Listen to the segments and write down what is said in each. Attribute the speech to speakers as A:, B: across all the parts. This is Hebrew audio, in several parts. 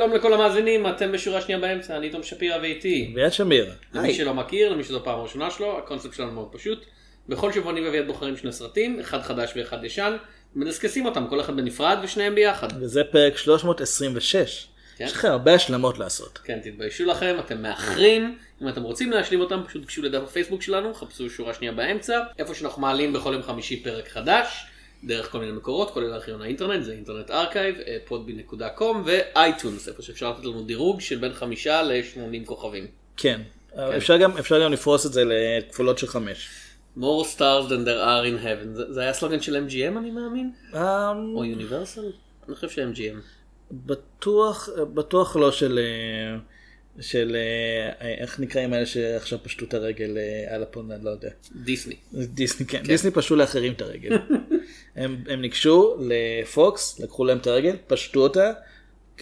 A: שלום לכל המאזינים, אתם בשורה שנייה באמצע, אני תום שפירא ואיתי.
B: ויד שמיר.
A: למי
B: היי.
A: שלא מכיר, למי שזו פעם ראשונה שלו, הקונספט שלנו מאוד פשוט. בכל שבוע אני ואביעד בוחרים שני סרטים, אחד חדש ואחד ישן, מדסקסים אותם, כל אחד בנפרד ושניהם ביחד.
B: וזה פרק 326.
A: כן.
B: יש לכם הרבה השלמות לעשות.
A: כן, תתביישו לכם, אתם מאחרים. אם אתם רוצים להשלים אותם, פשוט גשו לדף הפייסבוק שלנו, חפשו שורה שנייה באמצע, איפה שאנחנו מעלים בכל יום חמישי פרק חדש, דרך כל מיני מקורות, כולל ארכיון האינטרנט, זה Internet Archive, Podbean.com ו iTunes, איפה שאפשר לתת לנו דירוג של בין חמישה ל-80 כוכבים.
B: כן. אפשר גם, אפשר גם לפרוס את זה לכפולות של חמש.
A: more stars than there are in heaven, זה, זה היה סלוגן של MGM אני מאמין?
B: אמ,
A: או יוניברסל? אני חושב ש-MGM.
B: בטוח, בטוח לא של, אה, של, אה, איך נקראים האלה שעכשיו פשטו את הרגל אה, על הפון, אני לא יודע.
A: דיסני.
B: דיסני, כן. דיסני פשטו לאחרים את הרגל. הם, הם ניגשו לפוקס, לקחו להם את הרגל, פשטו אותה,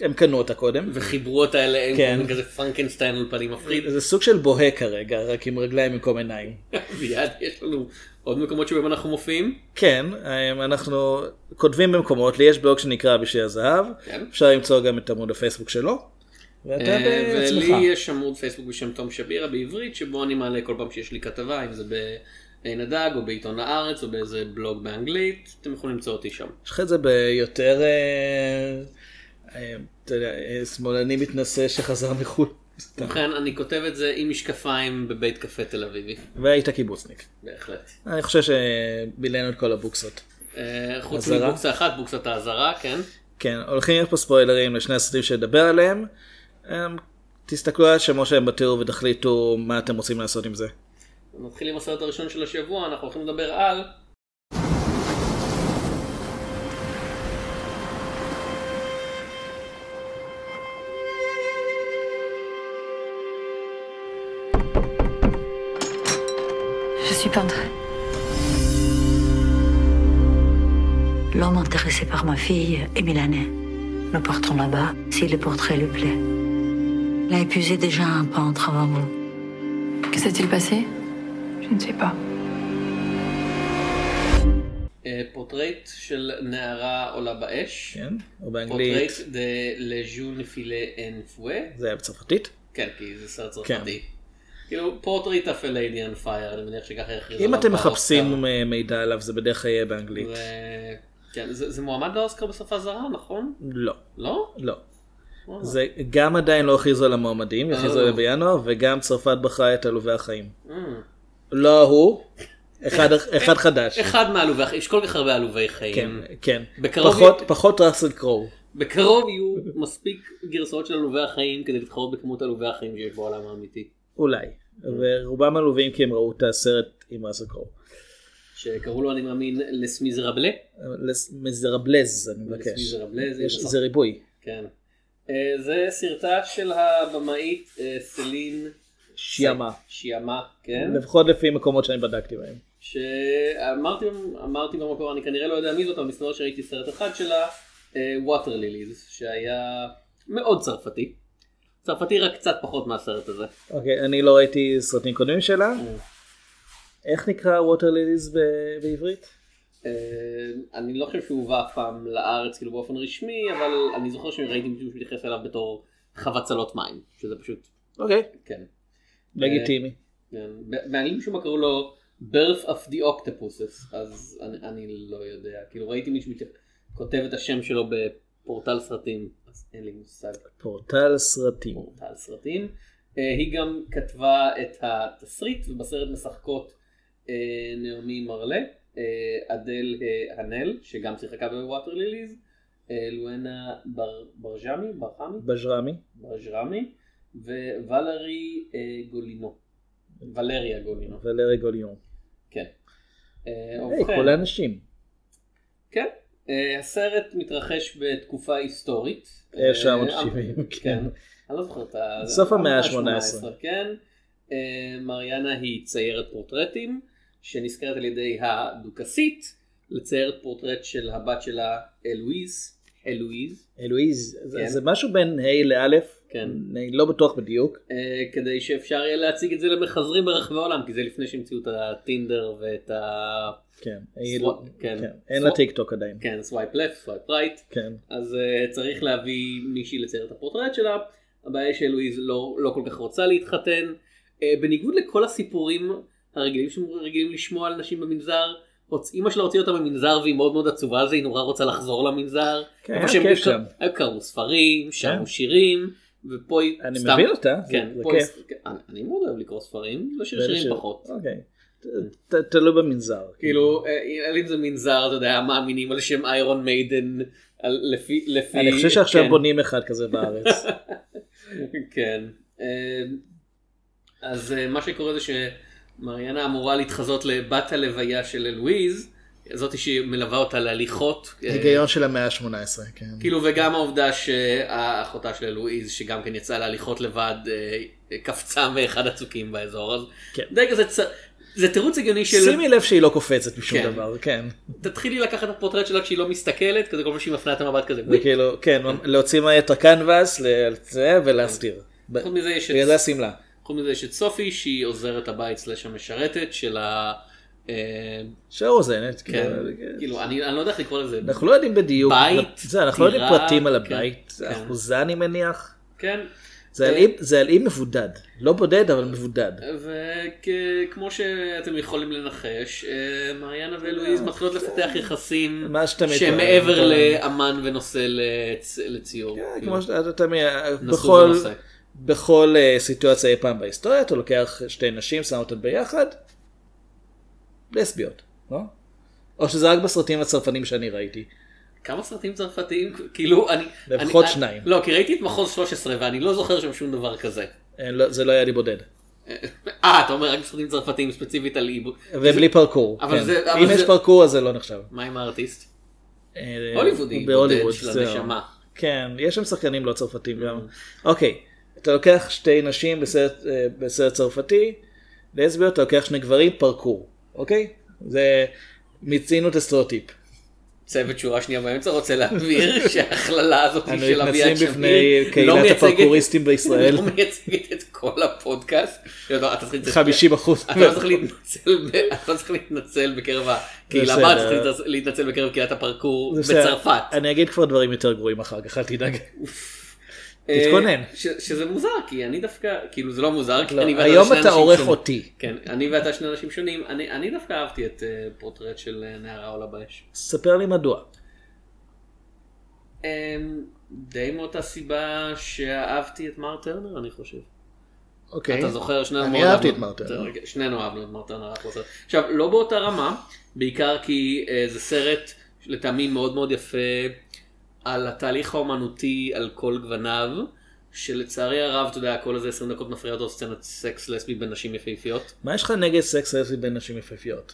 B: הם קנו אותה קודם.
A: וחיברו אותה אליהם,
B: כן.
A: כזה פרנקנסטיין על פנים מפחיד.
B: זה סוג של בוהה כרגע, רק עם רגליים במקום עיניים.
A: מיד יש לנו עוד מקומות שבהם אנחנו מופיעים.
B: כן, אה, אנחנו כותבים במקומות, לי יש בלוג שנקרא בשביל הזהב,
A: כן.
B: אפשר למצוא גם את עמוד הפייסבוק שלו. ואתה
A: אה,
B: בעצמך.
A: ולי יש עמוד פייסבוק בשם תום שבירה בעברית, שבו אני מעלה כל פעם שיש לי כתבה, אם זה בעין הדג או בעיתון הארץ או באיזה בלוג באנגלית, אתם יכולים למצוא אותי שם.
B: יש לך את זה ביותר, אה, אה, שמאלני מתנשא שחזר מחו"ל.
A: ובכן, אני כותב את זה עם משקפיים בבית קפה תל אביבי,
B: והיית קיבוצניק.
A: בהחלט.
B: אני חושב שבילינו את כל הבוקסות.
A: חוץ? מבוקסה אחת, בוקסת האזהרה, כן.
B: כן, הולכים להיות פה ספוילרים לשני הסרטים שנדבר עליהם. אה, תסתכלו על השמות שלהם בתיאור ותחליטו מה אתם רוצים לעשות עם זה.
A: נתחיל עם הסרט הראשון של השבוע, אנחנו הולכים לדבר על...
C: Je suis peintre. L'homme intéressé par ma fille est milanais. Nous partons là-bas si le portrait lui plaît. Il a épuisé déjà un peintre avant vous.
D: Que s'est-il passé Je ne sais pas.
A: פורטרט של נערה עולה באש.
B: כן? או באנגלית.
A: Portrait de la jeune fille en feu.
B: זה היה בצרפתית.
A: כן, כי זה סרט. צרפתי. כאילו Portrait of a Lady on Fire, אני מניח שככה יכריזו
B: אם
A: עליו
B: אתם
A: באוסקר.
B: מחפשים מידע עליו זה בדרך כלל יהיה באנגלית.
A: כן, זה זה מועמד לאוסקר בשפה זרה, נכון?
B: לא.
A: לא?
B: לא. זה גם עדיין לא הכריזו על המועמדים,
A: אה.
B: עליהם בינואר, וגם צרפת בחרה את עלובי החיים.
A: אה.
B: לא הוא, אחד, אחד חדש.
A: אחד מעלובי החיים, יש כל כך הרבה עלובי חיים.
B: כן, כן.
A: בקרוב
B: פחות,
A: י-
B: פחות ראסל קרואו.
A: בקרוב יהיו מספיק גרסאות של עלובי החיים כדי להתחרות בכמות עלובי החיים שיש בעולם האמיתי.
B: אולי. ורובם עלובים כי הם ראו את הסרט עם ראסל קרואו.
A: שקראו לו אני מאמין לס מיזרבלה.
B: לס- מזרבלז, אני מבקש.
A: מיזרבלז,
B: יש זה ריבוי.
A: כן. אה, זה סרטה של הבמאית אה, סלין
B: שיאמה.
A: שיאמה, כן.
B: לפחות לפי מקומות שאני בדקתי בהם.
A: שאמרתי אמרתי במקור אני כנראה לא יודע מי זאת אבל מסתבר שראיתי סרט אחד שלה ווטר ליליז שהיה מאוד צרפתי. צרפתי רק קצת פחות מהסרט הזה.
B: אוקיי, אני לא ראיתי סרטים קודמים שלה.
A: Mm.
B: איך נקרא ווטר ליליז בעברית?
A: אה, אני לא חושב שהוא הובא אף פעם לארץ כאילו באופן רשמי אבל אני זוכר שראיתי מישהו שמתייחס אליו בתור חבצלות מים שזה פשוט
B: אוקיי,
A: כן.
B: לגיטימי.
A: כן. ב- באנגלית משום מה קראו לו birth of the octopuses אז אני, לא יודע כאילו ראיתי מישהו כותב את השם שלו בפורטל סרטים אז אין לי מושג
B: פורטל סרטים.
A: פורטל סרטים. אה, היא גם כתבה את התסריט ובסרט משחקות אה, נעמי מרלה, אה, אדל אה, הנל שגם שיחקה בווטר ליליז, אה, לואנה בר- ברג'מי, ברחמי,
B: בז'רמי.
A: ברג'רמי וולרי אה, גולינו. ולריה גולינו.
B: ולרי גוליון.
A: כן. אה,
B: היי, כל האנשים.
A: כן. אה, הסרט מתרחש בתקופה היסטורית.
B: 1970,
A: אה,
B: כן.
A: כן. אני לא זוכר את ה...
B: סוף המאה
A: המאה
B: ה-18.
A: כן. אה, מריאנה היא ציירת פורטרטים, שנזכרת על ידי הדוכסית, לצייר פורטרט של הבת שלה אלואיז. אלואיז.
B: אלואיז, זה-
A: כן.
B: זה משהו בין ה' לאלף,
A: כן.
B: אני לא בטוח בדיוק.
A: אה, כדי שאפשר יהיה להציג את זה למחזרים ברחבי העולם, כי זה לפני שהמציאו את הטינדר ואת ה...
B: כן, היא-
A: סוו- כן.
B: כן, אין לה
A: סוו-
B: טיק טוק עדיין.
A: כן, swipe left, swipe right.
B: כן.
A: אז אה, צריך להביא מישהי לצייר את הפורטרט שלה. הבעיה היא שאלואיז לא, לא כל כך רוצה להתחתן. אה, בניגוד לכל הסיפורים הרגילים שרגילים לשמוע על נשים במנזר. אימא שלה הוציאה אותה ממנזר והיא מאוד מאוד עצובה על זה, היא נורא רוצה לחזור למנזר.
B: כן, היה כיף שם.
A: קראו ספרים, שרו
B: כן.
A: שירים, ופה היא
B: אני
A: סתם...
B: מבין אותה,
A: כן,
B: זה כיף.
A: כן, אני- אני מאוד אוהב לקרוא ספרים, לא שיר
B: ואלה
A: שירים
B: ש-
A: פחות.
B: אוקיי. תלוי במנזר.
A: כאילו, אה, אם זה מנזר, אתה יודע, מאמינים על שם איירון מיידן, לפי...
B: אני חושב שעכשיו
A: כן.
B: בונים אחד כזה בארץ.
A: כן. אה, אז אה, מה שקורה זה שמריאנה אמורה להתחזות לבת הלוויה של אלוויז, זאתי שמלווה אותה להליכות. אה,
B: היגיון של המאה ה-18, כן.
A: כאילו וגם העובדה שהאחותה של אלוויז שגם כן יצאה להליכות לבד אה, קפצה מאחד הצוקים באזור אז
B: כן.
A: די כזה צ... זה תירוץ הגיוני של
B: שימי לב שהיא לא קופצת משום
A: כן.
B: דבר, כן.
A: תתחילי לקחת את הפורטרט שלה כשהיא לא מסתכלת כזה כל פעם שהיא מפנה את המבט כזה.
B: זה כאילו, כן, להוציא מה- את הקנבאס, זה ולהסתיר.
A: חוץ מזה יש את-
B: בגלל זה השמלה.
A: חוץ מזה יש את סופי שהיא עוזרת הבית סלאש המשרתת של ה... אה,
B: שרוזנת,
A: כן,
B: כאילו,
A: כאילו אני אני לא יודע איך לקרוא לזה.
B: אנחנו לא יודעים בדיוק,
A: בית,
B: זה, אנחנו לא יודעים פרטים על
A: כן,
B: הבית,
A: כן.
B: אחוזה אני מניח,
A: כן.
B: זה על
A: אה,
B: אי- אי מבודד, לא בודד אבל מבודד.
A: וכמו שאתם יכולים לנחש, אה, מריאנה ואלואיז מתחילות לפתח יחסים שהם מעבר. לאמן ונושא לצ- לציור.
B: כן, כמו שאתה תמיד,
A: נשוא
B: בכל,
A: ונושא.
B: בכל אה, סיטואציה אי פעם בהיסטוריה, אתה לוקח שתי נשים, שם אותן ביחד, לסביות, לא? או שזה רק בסרטים הצרפנים שאני ראיתי.
A: כמה סרטים צרפתיים כאילו אני
B: לפחות
A: אני-
B: שניים.
A: לא כי ראיתי את מחוז 13 ואני לא זוכר שם שום דבר כזה.
B: אה, לא- זה לא היה לי בודד.
A: אה אתה אומר רק סרטים צרפתיים ספציפית על עיבוד.
B: ובלי פרקור.
A: אבל
B: כן.
A: זה- אבל
B: אם יש
A: זה-
B: פרקור אז זה לא נחשב.
A: מה עם הארטיסט?
B: אה,
A: הוליוודי,
B: בהוליווד,
A: של. הנשמה.
B: כן, יש שם שחקנים לא צרפתים גם. אוקיי, אתה לוקח שתי נשים בסרט, אה, בסרט צרפתי, לסביות, אתה לוקח שני גברים, פרקור, אוקיי? זה, מיצינו את הסטריאוטיפ.
A: צוות שורה שנייה באמצע רוצה להבהיר שההכללה הזאת של אביעד שמיר
B: בפני
A: לא
B: קהילת
A: מייצגת-
B: הפרקוריסטים בישראל.
A: לא מייצגת את כל הפודקאסט. אתה צריך-
B: 50 אחוז.
A: אתה צריך להתנצל, בקרב הקהילה. הבאה, אתה צריך להתנצל בקרב קהילת הפרקור. בצרפת.
B: אני אגיד כבר דברים יותר גרועים אחר כך, אל תדאג.
A: אה,
B: תתכונן.
A: ש- שזה מוזר, כי אני דווקא, כאילו זה לא מוזר, כי
B: לא,
A: אני ואתה
B: היום
A: שני
B: אתה
A: אנשים
B: עורך
A: שונים.
B: אותי.
A: כן, אני ואתה שני אנשים שונים, אני אני דווקא אהבתי את אה, פורטרט של אה, נערה עולה באש.
B: ספר לי מדוע.
A: אמ, די מאותה סיבה שאהבתי את מר טרנר אני חושב.
B: אוקיי.
A: אתה זוכר שנינו
B: אני אהבתי את מר טרנר.
A: שנינו אהבנו את מר טרנר. עכשיו לא באותה רמה בעיקר כי אה, זה סרט לטעמי מאוד מאוד יפה על התהליך האומנותי על כל גווניו. שלצערי הרב אתה יודע כל איזה 20 דקות מפריע אותו סצנת סקס לסבי בין נשים יפהפיות.
B: מה יש לך נגד סקס לסבי בין נשים יפהפיות?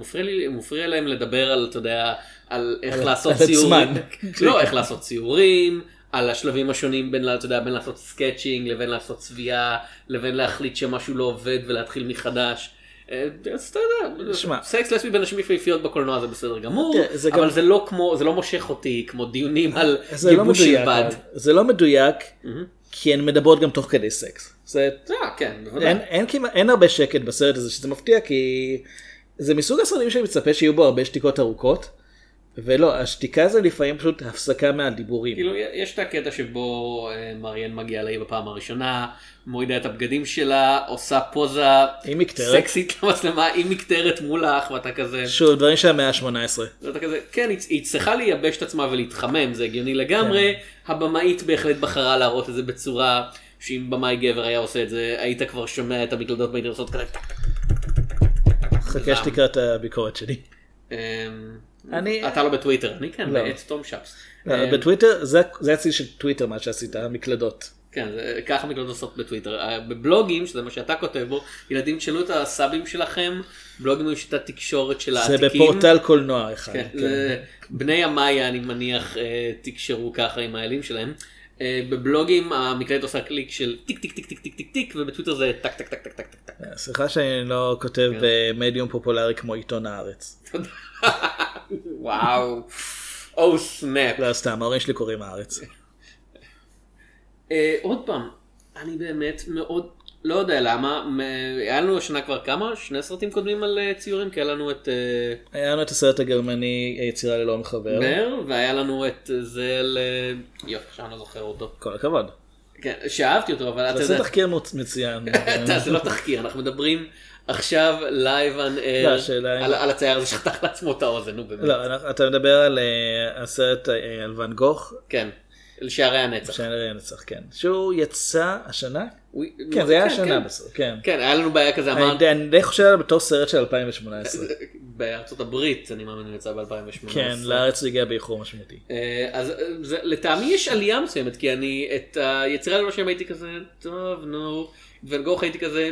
A: מפריע לי, מפריע להם לדבר על, אתה יודע, על איך
B: על-
A: לעשות
B: על
A: ציורים. לא, איך לעשות ציורים, על השלבים השונים בין, אתה יודע, בין לעשות sketching לבין לעשות צביעה, לבין להחליט שמשהו לא עובד ולהתחיל מחדש. אה, אז אתה יודע. סקס לסבי בין נשים יפהפיות בקולנוע זה בסדר גמור,
B: זה
A: אבל זה לא כמו, זה לא מושך אותי כמו דיונים על
B: לא
A: גיבוש של. בד.
B: זה לא מדויק, כי הן מדברות גם תוך כדי סקס. זה
A: אה, כן, בוודאי.
B: אין הרבה שקט בסרט הזה שזה מפתיע כי זה מסוג הסרטים שאני מצפה שיהיו בו הרבה שתיקות ארוכות ולא השתיקה זה לפעמים פשוט הפסקה מהדיבורים.
A: כאילו יש את הקטע שבו אה, מריאן מגיעה לאי בפעם הראשונה, מורידה את הבגדים שלה, עושה פוזה. סקסית למצלמה עם מקטרת מולך ואתה כזה,
B: שוב דברים של המאה ה-18.
A: ואתה כזה, כן היא, היא צריכה לייבש את עצמה ולהתחמם זה הגיוני לגמרי,
B: כן.
A: הבמאית בהחלט בחרה להראות את זה בצורה שאם במאי גבר היה עושה את זה היית כבר שומע את המקלדות עושות כזה.
B: חכה שתקרא את הביקורת שלי. אני-
A: אתה לא בטוויטר, אני כן,
B: לא.
A: בעץ תום שפס.
B: לא,
A: אמ,
B: בטוויטר זה זה הצי של טוויטר מה שעשית המקלדות.
A: כן, זה, ככה מקלדות עושות בטוויטר. אה, בבלוגים, שזה מה שאתה כותב בו, ילדים תשאלו את הסבים שלכם, בלוגים עם שיטת תקשורת של
B: זה
A: העתיקים.
B: בפורטל קולנוע אחד.
A: כן,
B: כן.
A: זה, בני המאיה אני מניח אה, תקשרו ככה עם האלים שלהם. אה, בבלוגים המקלדת עושה קליק של טיק טיק טיק טיק טיק טיק טיק ובטוויטר זה טק טק טק טק טק טק טק.
B: סליחה שאני לא כותב
A: כן.
B: במדיום פופולרי כמו עיתון הארץ.
A: וואו. oh snap.
B: לא סתם ההורים שלי קוראים הארץ.
A: אה, עוד פעם, אני באמת מאוד, לא יודע למה, היה לנו השנה כבר כמה? שני סרטים קודמים על אה, ציורים, כי היה לנו את אה,
B: היה לנו את הסרט הגרמני יצירה ללא מחבר.
A: בר, והיה לנו את זה על... אה, יופי, עכשיו אני לא זוכר אותו.
B: כל הכבוד.
A: כן, שאהבתי אותו, אבל אתה
B: זה
A: יודע,
B: תחקיר מוצ- מצוין.
A: זה לא תחקיר, אנחנו מדברים עכשיו live
B: לא,
A: על- הצייר הזה שחתך לעצמו את האוזן, נו באמת.
B: לא, אתה מדבר על אה, הסרט אה, על ואן גוך,
A: כן, על שערי הנצח.
B: שערי הנצח, כן. שהוא יצא השנה?
A: הוא-
B: כן, זה היה
A: כן,
B: השנה
A: כן.
B: בסוף, כן.
A: כן, היה לנו בעיה כזה, אמרנו,
B: אני אני די חושב עליו בתור סרט של 2018.
A: בארצות הברית, אני מאמין, הוא יצא ב-2018.
B: כן, לארץ זה הגיע באיחור משמעותי.
A: אה, אז אה, זה- לטעמי יש עלייה מסוימת, כי אני את היצירה ללא שם הייתי כזה, טוב, נו, ואן גוך הייתי כזה,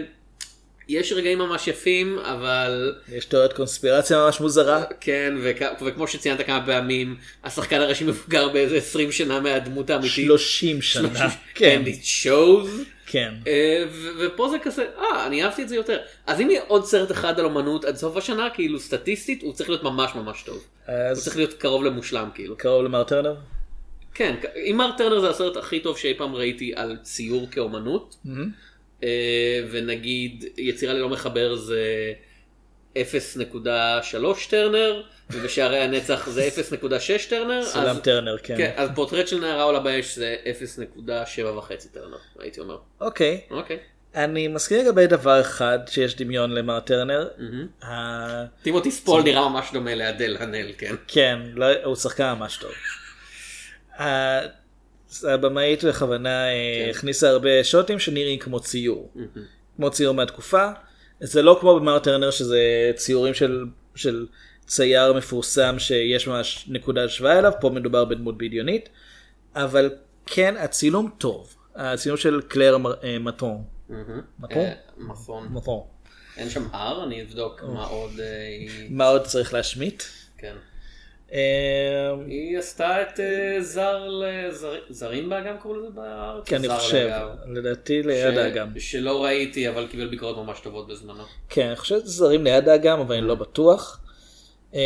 A: יש רגעים ממש יפים, אבל
B: יש תיאוריית קונספירציה ממש מוזרה.
A: כן, וכ- וכמו שציינת כמה פעמים, השחקן הראשי מבוגר באיזה 20 שנה מהדמות האמיתית.
B: 30 שנה.
A: כן,
B: כן,
A: it shows.
B: כן.
A: אה, ו- ופה זה כזה, אה, אני אהבתי את זה יותר. אז אם יהיה עוד סרט אחד על אומנות עד סוף השנה, כאילו סטטיסטית, הוא צריך להיות ממש ממש טוב. הוא
B: אז
A: צריך להיות קרוב למושלם, כאילו.
B: קרוב למר טרנר?
A: כן, אם מרק טרנר זה הסרט הכי טוב שאי פעם ראיתי על ציור כאומנות, אה, ונגיד יצירה ללא מחבר זה 0.3 טרנר, ובשערי הנצח זה 0.6 טרנר,
B: סולם טרנר, כן.
A: כן, אז פורטרט של נערה עולה באש זה 0.7.5 טרנר, הייתי אומר.
B: אוקיי.
A: אוקיי.
B: אני מסכים לגבי דבר אחד שיש דמיון למר טרנר.
A: טימותי ספול נראה ממש דומה לאדל הנל, כן.
B: כן, לא- הוא שחקן ממש טוב. הבמאית בכוונה אה,
A: כן.
B: הכניסה הרבה שוטים שנראים כמו ציור. כמו ציור מהתקופה. זה לא כמו במר טרנר שזה ציורים של, של צייר מפורסם שיש ממש נקודת השוואה אליו, פה מדובר בדמות בדיונית. אבל כן, הצילום טוב. הצילום של קלר אה, מטון. מטון?
A: אה.
B: מטון.
A: אין שם הר, אני אבדוק מה עוד.
B: מה עוד צריך להשמיט?
A: כן.
B: אה,
A: היא עשתה את אה, זר לזר- זרים באגם קראו לזה בארץ?
B: כן, אני חושב. לדעתי ליד
A: ש-
B: האגם.
A: שלא ראיתי אבל קיבל ביקורות ממש טובות בזמנו.
B: כן, אני חושב שזה זרים ליד האגם, אבל אני לא בטוח. אה,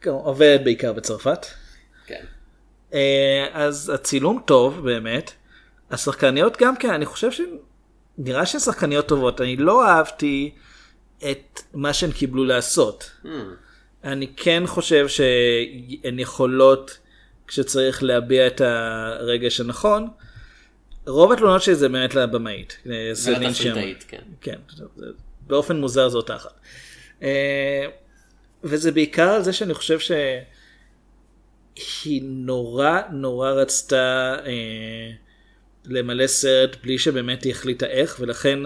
B: כן, עובד בעיקר בצרפת.
A: כן.
B: אה, אז הצילום טוב באמת. השחקניות גם כן, אני חושב שנראה שהן שחקניות טובות. אני לא אהבתי את מה שהן קיבלו לעשות.
A: Hmm.
B: אני כן חושב שהן יכולות, כשצריך להביע את הרגש הנכון, רוב התלונות שלי זה באמת לבמאית.
A: ולתסריטאית, כן.
B: כן, זה- באופן מוזר זאת תחת. אה, וזה בעיקר על זה שאני חושב שהיא נורא נורא רצתה אה, למלא סרט בלי שבאמת היא החליטה איך, ולכן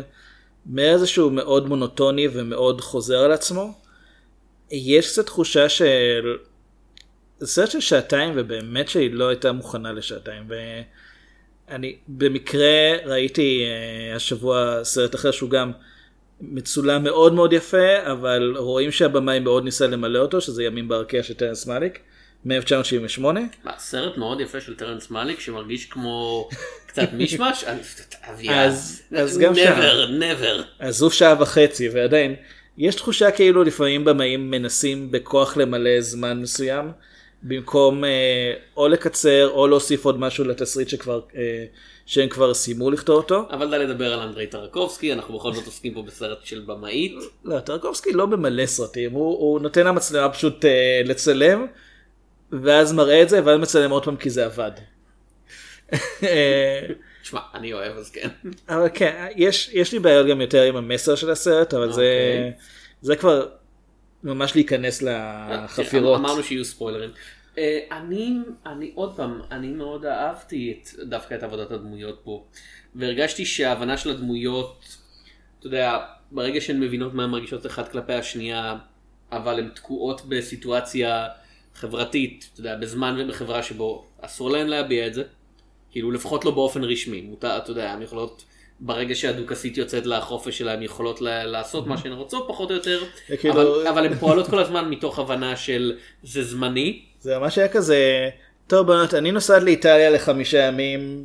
B: מאיזשהו מאוד מונוטוני ומאוד חוזר על עצמו, יש קצת תחושה של... סרט של שעתיים ובאמת שהיא לא הייתה מוכנה לשעתיים. ואני במקרה ראיתי אה, השבוע סרט אחר שהוא גם מצולם מאוד מאוד יפה, אבל רואים שהבמאי מאוד ניסה למלא אותו, שזה ימים ברקיע של טרנס מאליק, מ-1978.
A: מה, סרט מאוד יפה של טרנס מאליק שמרגיש כמו קצת מישמש?
B: אז- אז גם שם.
A: never, never.
B: אז זו שעה וחצי, ועדיין, יש תחושה כאילו לפעמים במאים מנסים בכוח למלא זמן מסוים, במקום אה, או לקצר או להוסיף עוד משהו לתסריט שכבר, אה, שהם כבר סיימו לכתוב אותו.
A: אבל די לדבר על אנדרי טרקובסקי, אנחנו בכל זאת עוסקים פה בסרט של במאית.
B: לא, טרקובסקי לא במלא סרטים, הוא, הוא נותן למצלמה פשוט אה, לצלם, ואז מראה את זה, ואז מצלם עוד פעם כי זה עבד.
A: תשמע, אני אוהב אז כן.
B: אבל כן, יש, יש לי בעיות גם יותר עם המסר של הסרט, אבל זה,
A: אוקיי.
B: זה כבר ממש להיכנס לחפירות.
A: אמרנו שיהיו ספוילרים. אה, אני, אני עוד פעם, אני מאוד אהבתי את, דווקא את עבודת הדמויות פה. והרגשתי שההבנה של הדמויות, אתה יודע, ברגע שהן מבינות מה הן מרגישות אחת כלפי השנייה, אבל הן תקועות בסיטואציה חברתית, אתה יודע, בזמן ובחברה שבו אסור להן להביע את זה. כאילו לפחות לא באופן רשמי, מותר, אתה יודע, הן יכולות, ברגע שהדוכסית יוצאת לחופש שלה, הן יכולות לעשות מה שהן רוצות פחות או יותר,
B: זה כאילו-
A: אבל, אבל הן פועלות כל הזמן מתוך הבנה של זה זמני,
B: זה ממש היה כזה, טוב בנות, אני נוסעת לאיטליה לחמישה ימים,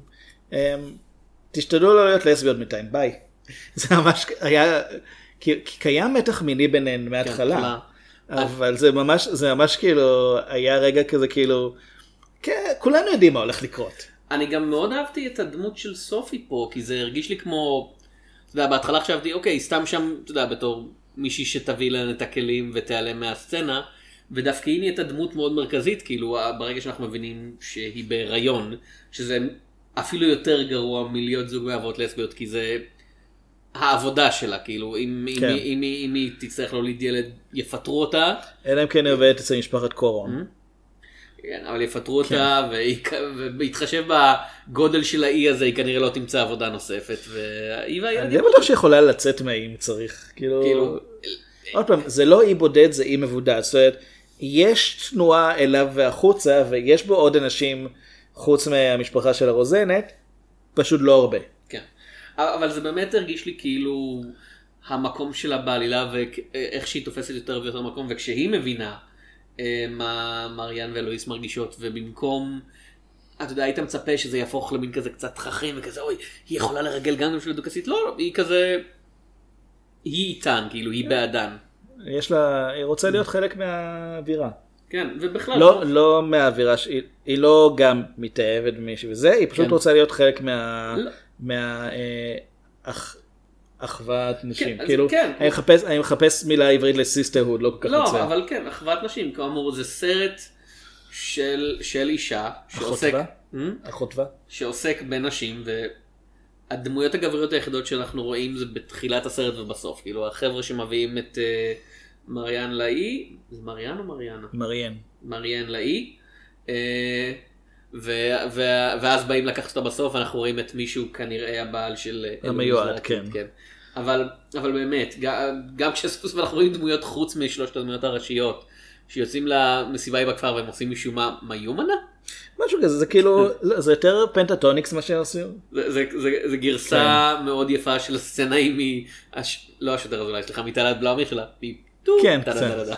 B: אמ, תשתדלו לא להיות לסביות בינתיים, ביי. זה ממש היה, כי, כי קיים מתח מיני ביניהן מההתחלה,
A: התחלה.
B: אבל זה ממש, זה ממש כאילו, היה רגע כזה כאילו, כן, כולנו יודעים מה הולך לקרות.
A: אני גם מאוד אהבתי את הדמות של סופי פה, כי זה הרגיש לי כמו, אתה יודע, בהתחלה חשבתי, אוקיי, סתם שם, אתה יודע, בתור מישהי שתביא להם את הכלים ותיעלם מהסצנה, ודווקא היא נהייתה דמות מאוד מרכזית, כאילו, ברגע שאנחנו מבינים שהיא בהיריון, שזה אפילו יותר גרוע מלהיות זוג מאבות לסביות, כי זה העבודה שלה, כאילו, אם,
B: כן.
A: אם, אם, אם, אם היא תצטרך להוליד ילד, יפטרו אותה,
B: אלא אם כן היא עובדת אצל משפחת קורון.
A: כן, אבל יפטרו אותה, והיא- ובהתחשב בגודל של האי הזה, היא כנראה לא תמצא עבודה נוספת, והיא
B: אני
A: והילדים...
B: די בטוח שיכולה לצאת מהאי אם צריך. כאילו,
A: כאילו,
B: עוד פעם, זה לא אי בודד, זה אי מבודד. זאת אומרת, יש תנועה אליו והחוצה, ויש בו עוד אנשים חוץ מהמשפחה של הרוזנת, פשוט לא הרבה.
A: כן. אבל זה באמת הרגיש לי כאילו המקום שלה בעלילה ואיך שהיא תופסת יותר ויותר מקום, וכשהיא מבינה מה מריאן ואלוהיס מרגישות, ובמקום, אתה יודע, היית מצפה שזה יהפוך למין כזה קצת חכם וכזה, אוי, היא יכולה לרגל גם בשביל הדוכסית, לא, לא, היא כזה, היא איתן, כאילו, היא בעדן.
B: יש לה, היא רוצה להיות חלק מהאווירה.
A: כן, ובכלל,
B: לא, לא מהאווירה, ש- היא- היא לא גם מתאהבת במישהו וזה, היא פשוט
A: כן.
B: רוצה להיות חלק מה...
A: לא.
B: מה... אח- אחוות נשים.
A: אז
B: כאילו,
A: כן.
B: אני מחפש- אני מחפש מילה עברית לסיסטרהוד, לא כל כך
A: לא,
B: מוצא.
A: אבל כן, אחוות נשים, כאמור, זה סרט של, של אישה, שעוסק,
B: אחותווה?
A: Hmm?
B: אחותווה?
A: שעוסק בנשים, והדמויות הגבריות היחידות שאנחנו רואים זה בתחילת הסרט ובסוף, כאילו החבר'ה שמביאים את אה, מריאן לאי, זה מריאן או מריאנה?
B: מריאן.
A: מריאן לאי, אה, ו- ו- ואז באים לקחת אותה בסוף, אנחנו רואים את מישהו כנראה הבעל של...
B: המיועד, כן.
A: לעתיד, אבל, אבל באמת, גם, גם כשסוף סוף אנחנו רואים דמויות חוץ משלושת הדמויות הראשיות, שיוצאים למסיבה היא בכפר והם עושים משום מה מיומנה?
B: משהו כזה, זה כאילו, לא, זה יותר פנטטוניקס מה שהם עושים.
A: זה, זה, זה, זה גרסה כן. מאוד יפה של הסצנה היא מ... הש... לא השוטר אולי, סליחה, מתעלת בלאומי שלה.
B: כן, קצת.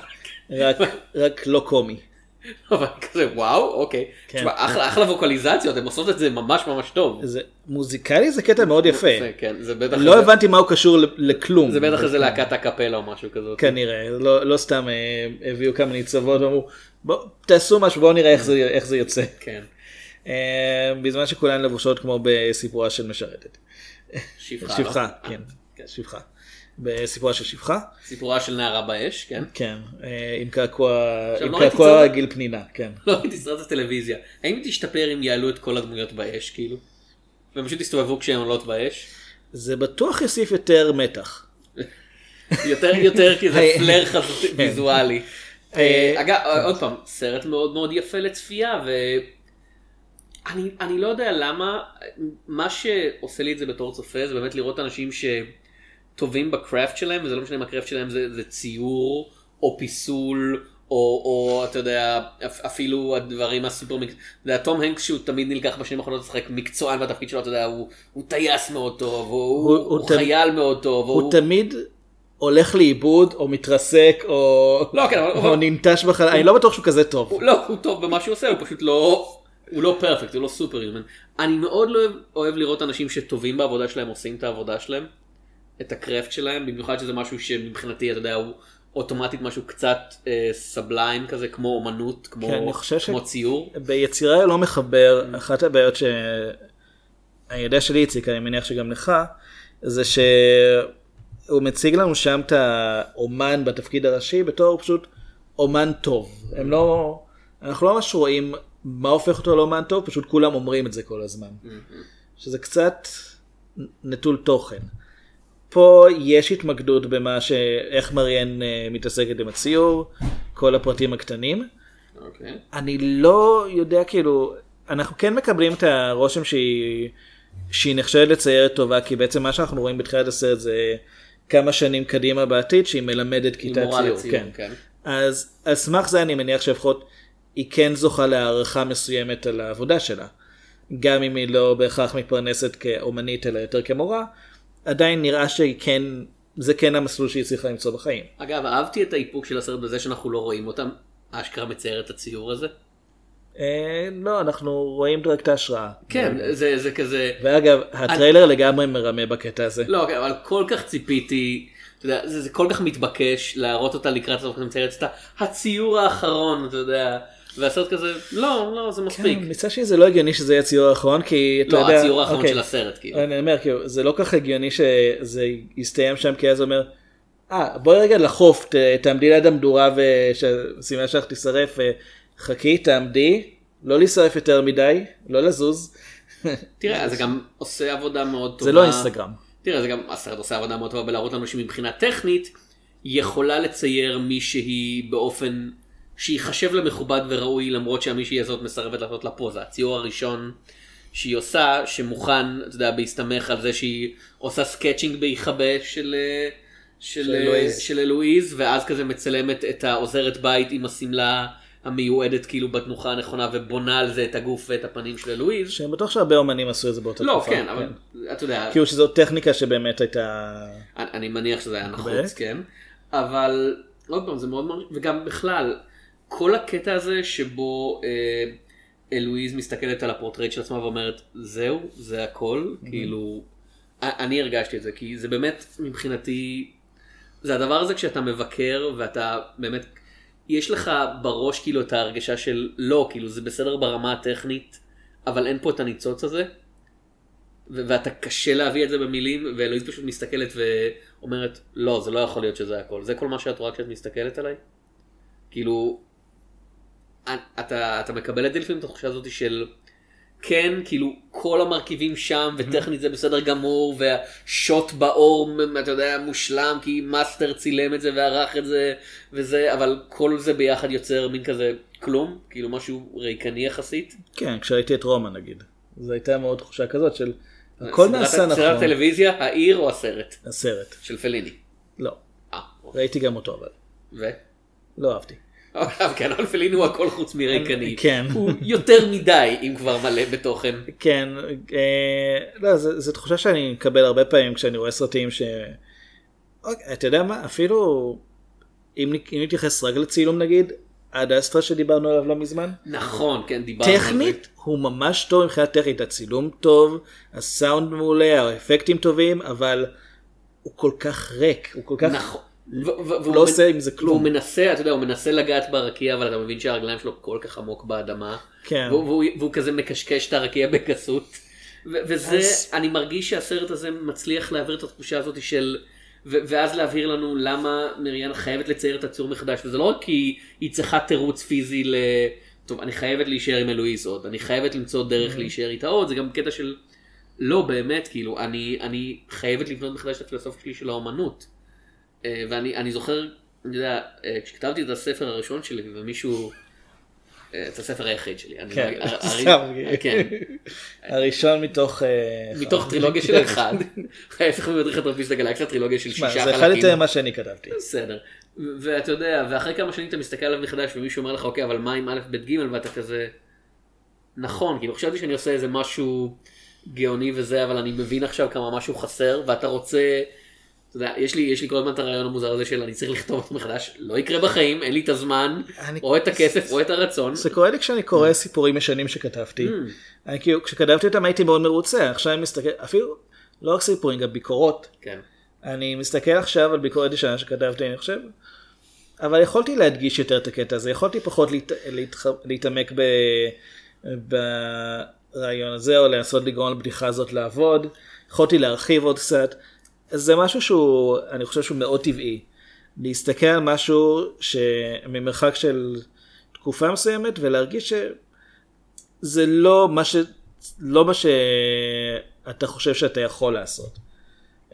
B: רק לא קומי.
A: אבל כזה וואו, אוקיי.
B: כן.
A: תשמע, אחלה, אחלה ווקליזציות, הן עושות את זה ממש ממש טוב.
B: זה מוזיקלי זה קטע מאוד יפה.
A: זה, כן, זה בטח...
B: לא
A: איזה-
B: הבנתי מה הוא קשור לכלום.
A: זה בטח איזה להקת הקפלה או משהו כזאת.
B: כנראה, לא, לא סתם אה, הביאו כמה ניצבות ואמרו, בואו תעשו משהו, בואו נראה איך זה, איך זה יוצא.
A: כן.
B: אה, בזמן שכולן לבושות כמו בסיפורה של משרתת.
A: שפחה.
B: שפחה,
A: לא?
B: כן,
A: כן.
B: שפחה. בסיפורה של שפחה,
A: סיפורה של נערה באש, כן.
B: כן, אה, עם קעקוע, עם
A: לא
B: קעקוע גיל פנינה, כן.
A: לא ראיתי סרט הטלוויזיה. האם היא תשתפר אם יעלו את כל הדמויות באש, כאילו? והם פשוט יסתובבו כשהן עולות באש?
B: זה בטוח יוסיף יותר מתח.
A: יותר יותר כי זה. פלר חזותי
B: כן.
A: ויזואלי.
B: אה,
A: אה, אגב, עוד פעם, סרט מאוד מאוד יפה לצפייה, ואני אני לא יודע למה, מה שעושה לי את זה בתור צופה זה באמת לראות אנשים שטובים בקראפט שלהם, וזה לא משנה אם הקראפט שלהם זה, זה ציור, או פיסול, או, או אתה יודע, אפ- אפילו הדברים הסופר מקצועיים, אתה יודע, תום הנקס שהוא תמיד נלקח בשנים האחרונות לשחק מקצוען בתפקיד שלו, אתה יודע, הוא, הוא טייס מאוד טוב, הוא,
B: הוא-
A: הוא,
B: הוא
A: הוא
B: תמ-
A: חייל מאוד טוב,
B: הוא תמיד הולך לאיבוד, או מתרסק, או
A: לא, כן, אבל-
B: או ננטש בחלל, אני לא בטוח שהוא כזה טוב.
A: הוא, לא, הוא טוב במה שהוא עושה, הוא פשוט לא, הוא לא פרפקט, הוא לא סופר יומן. אני מאוד לא אוהב, אוהב לראות אנשים שטובים בעבודה שלהם עושים את העבודה שלהם, את הקרפט שלהם, במיוחד שזה משהו שמבחינתי, אתה יודע, הוא אוטומטית משהו קצת אה, סבליים כזה, כמו אומנות, כמו,
B: כן, אני חושב ש-
A: כמו ציור.
B: ביצירה לא מחבר, אחת הבעיות שאני יודע שלי הציק, אני מניח שגם לך, זה שהוא מציג לנו שם את האומן בתפקיד הראשי בתור פשוט אומן טוב. הם לא, אנחנו לא ממש רואים מה הופך אותו לאומן טוב, פשוט כולם אומרים את זה כל הזמן. שזה קצת נטול תוכן. פה יש התמקדות במה ש... איך מריאן אה, מתעסקת עם הציור, כל הפרטים הקטנים.
A: אוקיי.
B: אני לא יודע כאילו אנחנו כן מקבלים את הרושם שהיא שהיא נחשבת לציירת טובה כי בעצם מה שאנחנו רואים בתחילת הסרט זה כמה שנים קדימה בעתיד שהיא מלמדת כיתה ציור.
A: לציור,
B: כן.
A: כן.
B: אז על סמך זה אני מניח שלפחות היא כן זוכה להערכה מסוימת על העבודה שלה. גם אם היא לא בהכרח מתפרנסת כאומנית אלא יותר כמורה, עדיין נראה שהיא כן, זה כן המסלול שהיא צריכה למצוא בחיים.
A: אגב, אהבתי את האיפוק של הסרט בזה שאנחנו לא רואים אותם, אשכרה מצייר את הציור הזה.
B: אה, לא, אנחנו רואים רק את ההשראה.
A: כן, זה, זה כזה...
B: ואגב, הטריילר לגמרי מרמה בקטע הזה.
A: לא, אבל כל כך ציפיתי, אתה יודע, זה, זה כל כך מתבקש להראות אותה לקראת הסוף, אני מציירת את הציור האחרון, אתה יודע. והסרט כזה, לא, לא, זה מספיק.
B: כן, מצד שני זה לא הגיוני שזה יהיה הציור האחרון כי אתה
A: לא,
B: יודע,
A: הציור האחרון
B: אוקיי.
A: של הסרט, כאילו.
B: אני אומר כאילו זה לא כך הגיוני שזה יסתיים שם כי אז אומר. אה בואי רגע לחוף ת- תעמדי ליד המדורה ושהסימן שלך תישרף חכי תעמדי לא להישרף יותר מדי לא לזוז.
A: תראה, זה גם עושה עבודה מאוד טובה.
B: זה לא אינסטגרם.
A: תראה, זה גם, הסרט עושה עבודה מאוד טובה בלהראות לנו שמבחינה טכנית, יכולה לצייר מישהי באופן שיחשב לה מכובד וראוי, למרות שהמישהי הזאת מסרבת לעשות לה פוזה. הציור הראשון שהיא עושה, שמוכן, אתה יודע, בהסתמך על זה שהיא עושה sketching בהיחבא של... אה, של,
B: של
A: אה. של אלואיז, ואז כזה מצלמת את העוזרת בית עם השמלה המיועדת כאילו בתנוחה הנכונה ובונה על זה את הגוף ואת הפנים של אלואיז.
B: שאני בטוח שהרבה אומנים עשו את זה באותה
A: לא,
B: תקופה.
A: כן, אבל אתה יודע,
B: כאילו שזו טכניקה שבאמת הייתה.
A: אני אני מניח שזה היה נחוץ? כן. אבל עוד פעם זה מאוד מאוד, וגם בכלל, כל הקטע הזה שבו אה, אלואיז מסתכלת על הפורטרט של עצמה ואומרת, זהו, זה הכל, כאילו, א- אני הרגשתי את זה, כי זה באמת מבחינתי, זה הדבר הזה כשאתה מבקר ואתה באמת, יש לך בראש כאילו את ההרגשה של לא, כאילו זה בסדר ברמה הטכנית, אבל אין פה את הניצוץ הזה. ו- ואתה קשה להביא את זה במילים, ואלוהים פשוט מסתכלת ואומרת, לא, זה לא יכול להיות שזה הכל. זה כל מה שאת רואה כשאת מסתכלת עליי? כאילו, אתה, אתה מקבל את זה לפעמים את התחושה הזאת של, כן, כאילו, כל המרכיבים שם, וטכנית זה בסדר גמור, והשוט באור, אתה יודע, מושלם, כי מאסטר צילם את זה וערך את זה, וזה, אבל כל זה ביחד יוצר מין כזה כלום, כאילו משהו ריקני יחסית.
B: כן כשראיתי את רומא נגיד. זו הייתה מאוד תחושה כזאת של הכל נעשה
A: סדרת
B: נכון.
A: טלוויזיה, העיר או הסרט?
B: הסרט.
A: של פליני.
B: לא.
A: אה, אוקיי.
B: ראיתי גם אותו אבל.
A: ו?
B: לא אהבתי.
A: עכשיו כן, פליני הוא הכל חוץ מריקני.
B: כן.
A: הוא יותר מדי, אם כבר מלא בתוכן.
B: כן, אה, לא, זו, תחושה שאני מקבל הרבה פעמים כשאני רואה סרטים ש... אוקיי, אתה יודע מה, אפילו אם, נתייחס רק לצילום נגיד, עד אסטרה שדיברנו עליו לא מזמן,
A: נכון, כן, דיברנו על זה.
B: טכנית הוא ממש טוב מבחינה טכנית, הצילום טוב, הסאונד מעולה, האפקטים טובים, אבל הוא כל כך ריק, הוא כל כך
A: נכון. והוא
B: לא עושה עם זה כלום.
A: מנסה, אתה יודע, הוא מנסה לגעת ברקיע, אבל אתה מבין שהרגליים שלו כל כך עמוק באדמה.
B: כן.
A: והוא, כזה מקשקש את הרקיע בגסות. וזה,
B: אז-
A: אני מרגיש שהסרט הזה מצליח להעביר את התחושה הזאת של... ואז להבהיר לנו למה מריאן חייבת לצייר את הציור מחדש, וזה לא רק כי היא צריכה תירוץ פיזי ל... טוב, אני חייבת להישאר עם אלואיז עוד, אני חייבת למצוא דרך להישאר איתה עוד, זה גם קטע של... לא, באמת, כאילו, אני, אני חייבת לבנות מחדש את הפילוסופיה שלי של האומנות. אה, ואני אני זוכר, אני יודע, אה, כשכתבתי את הספר הראשון שלי ומישהו, אה, את הספר היחיד שלי.
B: כן.
A: כן,
B: הראשון מתוך...
A: מתוך טרילוגיה של אחד, ההפך ממדריך הטרפיסט הגלקסיה, טרילוגיה של שישה
B: זה אחד
A: חלקים.
B: יותר ממה שאני כתבתי.
A: בסדר. ואתה יודע, ואחרי כמה שנים אתה מסתכל עליו מחדש ומישהו אומר לך, אוקיי, אבל מה עם א', ב', ג', ואתה כזה, נכון, כאילו חשבתי שאני עושה איזה משהו גאוני וזה, אבל אני מבין עכשיו כמה משהו חסר, ואתה רוצה, אתה יודע, יש לי, יש לי כל הזמן את הרעיון המוזר הזה של אני צריך לכתוב אותו מחדש, לא יקרה בחיים, אין לי את הזמן,
B: אני-
A: או את הכסף, או את הרצון.
B: זה קורה לי כשאני קורא סיפורים ישנים שכתבתי. אני כאילו, כשכתבתי אותם הייתי מאוד מרוצה, עכשיו אני מסתכל, אפילו לא רק סיפורים, גם ביקורות.
A: כן.
B: אני מסתכל עכשיו על ביקורת ישנה שכתבתי, אני חושב, אבל יכולתי להדגיש יותר את הקטע הזה, יכולתי פחות להת... להתח... להתעמק ב... ברעיון הזה, או לנסות לגרום לבדיחה הזאת לעבוד, יכולתי להרחיב עוד קצת. זה משהו שהוא, אני חושב שהוא מאוד טבעי. להסתכל על משהו שממרחק של תקופה מסוימת ולהרגיש שזה לא מה, ש... לא מה שאתה חושב שאתה יכול לעשות.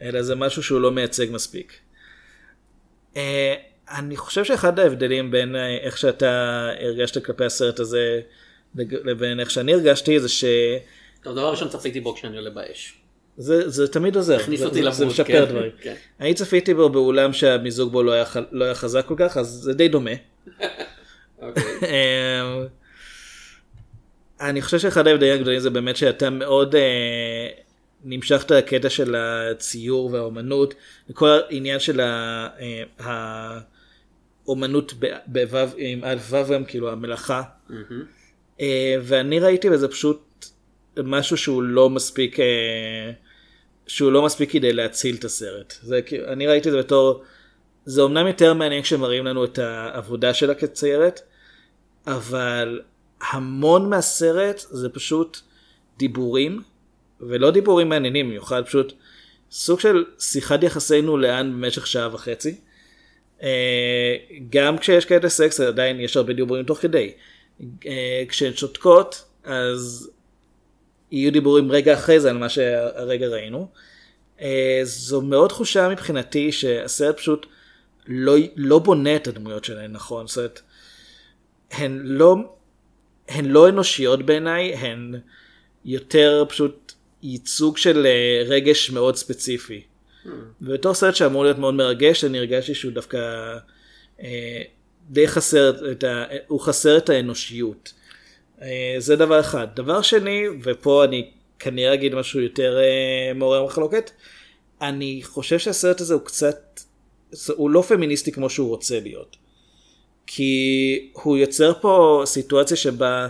B: אלא זה משהו שהוא לא מייצג מספיק. אה, אני חושב שאחד ההבדלים בין אה, איך שאתה הרגשת כלפי הסרט הזה לבין איך שאני הרגשתי זה שזה
A: טוב, דבר ראשון צפיתי בו כשאני עולה באש.
B: זה תמיד עוזר,
A: הכניס
B: זה,
A: אותי
B: זה, זה משפר
A: כן,
B: דברים.
A: כן.
B: אני צפיתי בו באולם שהמיזוג בו לא היה, לא היה חזק כל כך אז זה די דומה.
A: אוקיי.
B: אמ, אני חושב שאחד ההבדלים הגדולים זה באמת שאתה מאוד אה, נמשכת לקטע של הציור והאומנות, וכל העניין של ה- אה, האומנות בוו, עם א' ו' גם כאילו המלאכה,
A: מהמם.
B: אה, ואני ראיתי בזה פשוט משהו שהוא לא מספיק, אה, שהוא לא מספיק כדי להציל את הסרט. זה, אני ראיתי את זה בתור, זה אומנם יותר מעניין כשמראים לנו את העבודה שלה כציירת, אבל המון מהסרט זה פשוט דיבורים, ולא דיבורים מעניינים במיוחד, פשוט סוג של שיחת יחסינו לאן במשך שעה וחצי. אה, גם כשיש כאלה סקס עדיין יש הרבה דיבורים תוך כדי. אה, כשהן שותקות אז יהיו דיבורים רגע אחרי זה על מה שהרגע ראינו. אה, זו מאוד תחושה מבחינתי שהסרט פשוט לא, לא בונה את הדמויות שלהן נכון. זאת אומרת, הן לא, הן לא אנושיות בעיניי, הן יותר פשוט ייצוג של אה, רגש מאוד ספציפי.
A: Hmm.
B: ובתור סרט שאמור להיות מאוד מרגש, אני הרגשתי שהוא דווקא אה, די חסר, את ה, הוא חסר את האנושיות. אה, זה דבר אחד. דבר שני, ופה אני כנראה אגיד משהו יותר אה, מעורר מחלוקת, אני חושב שהסרט הזה הוא קצת, הוא לא פמיניסטי כמו שהוא רוצה להיות. כי הוא יוצר פה סיטואציה שבה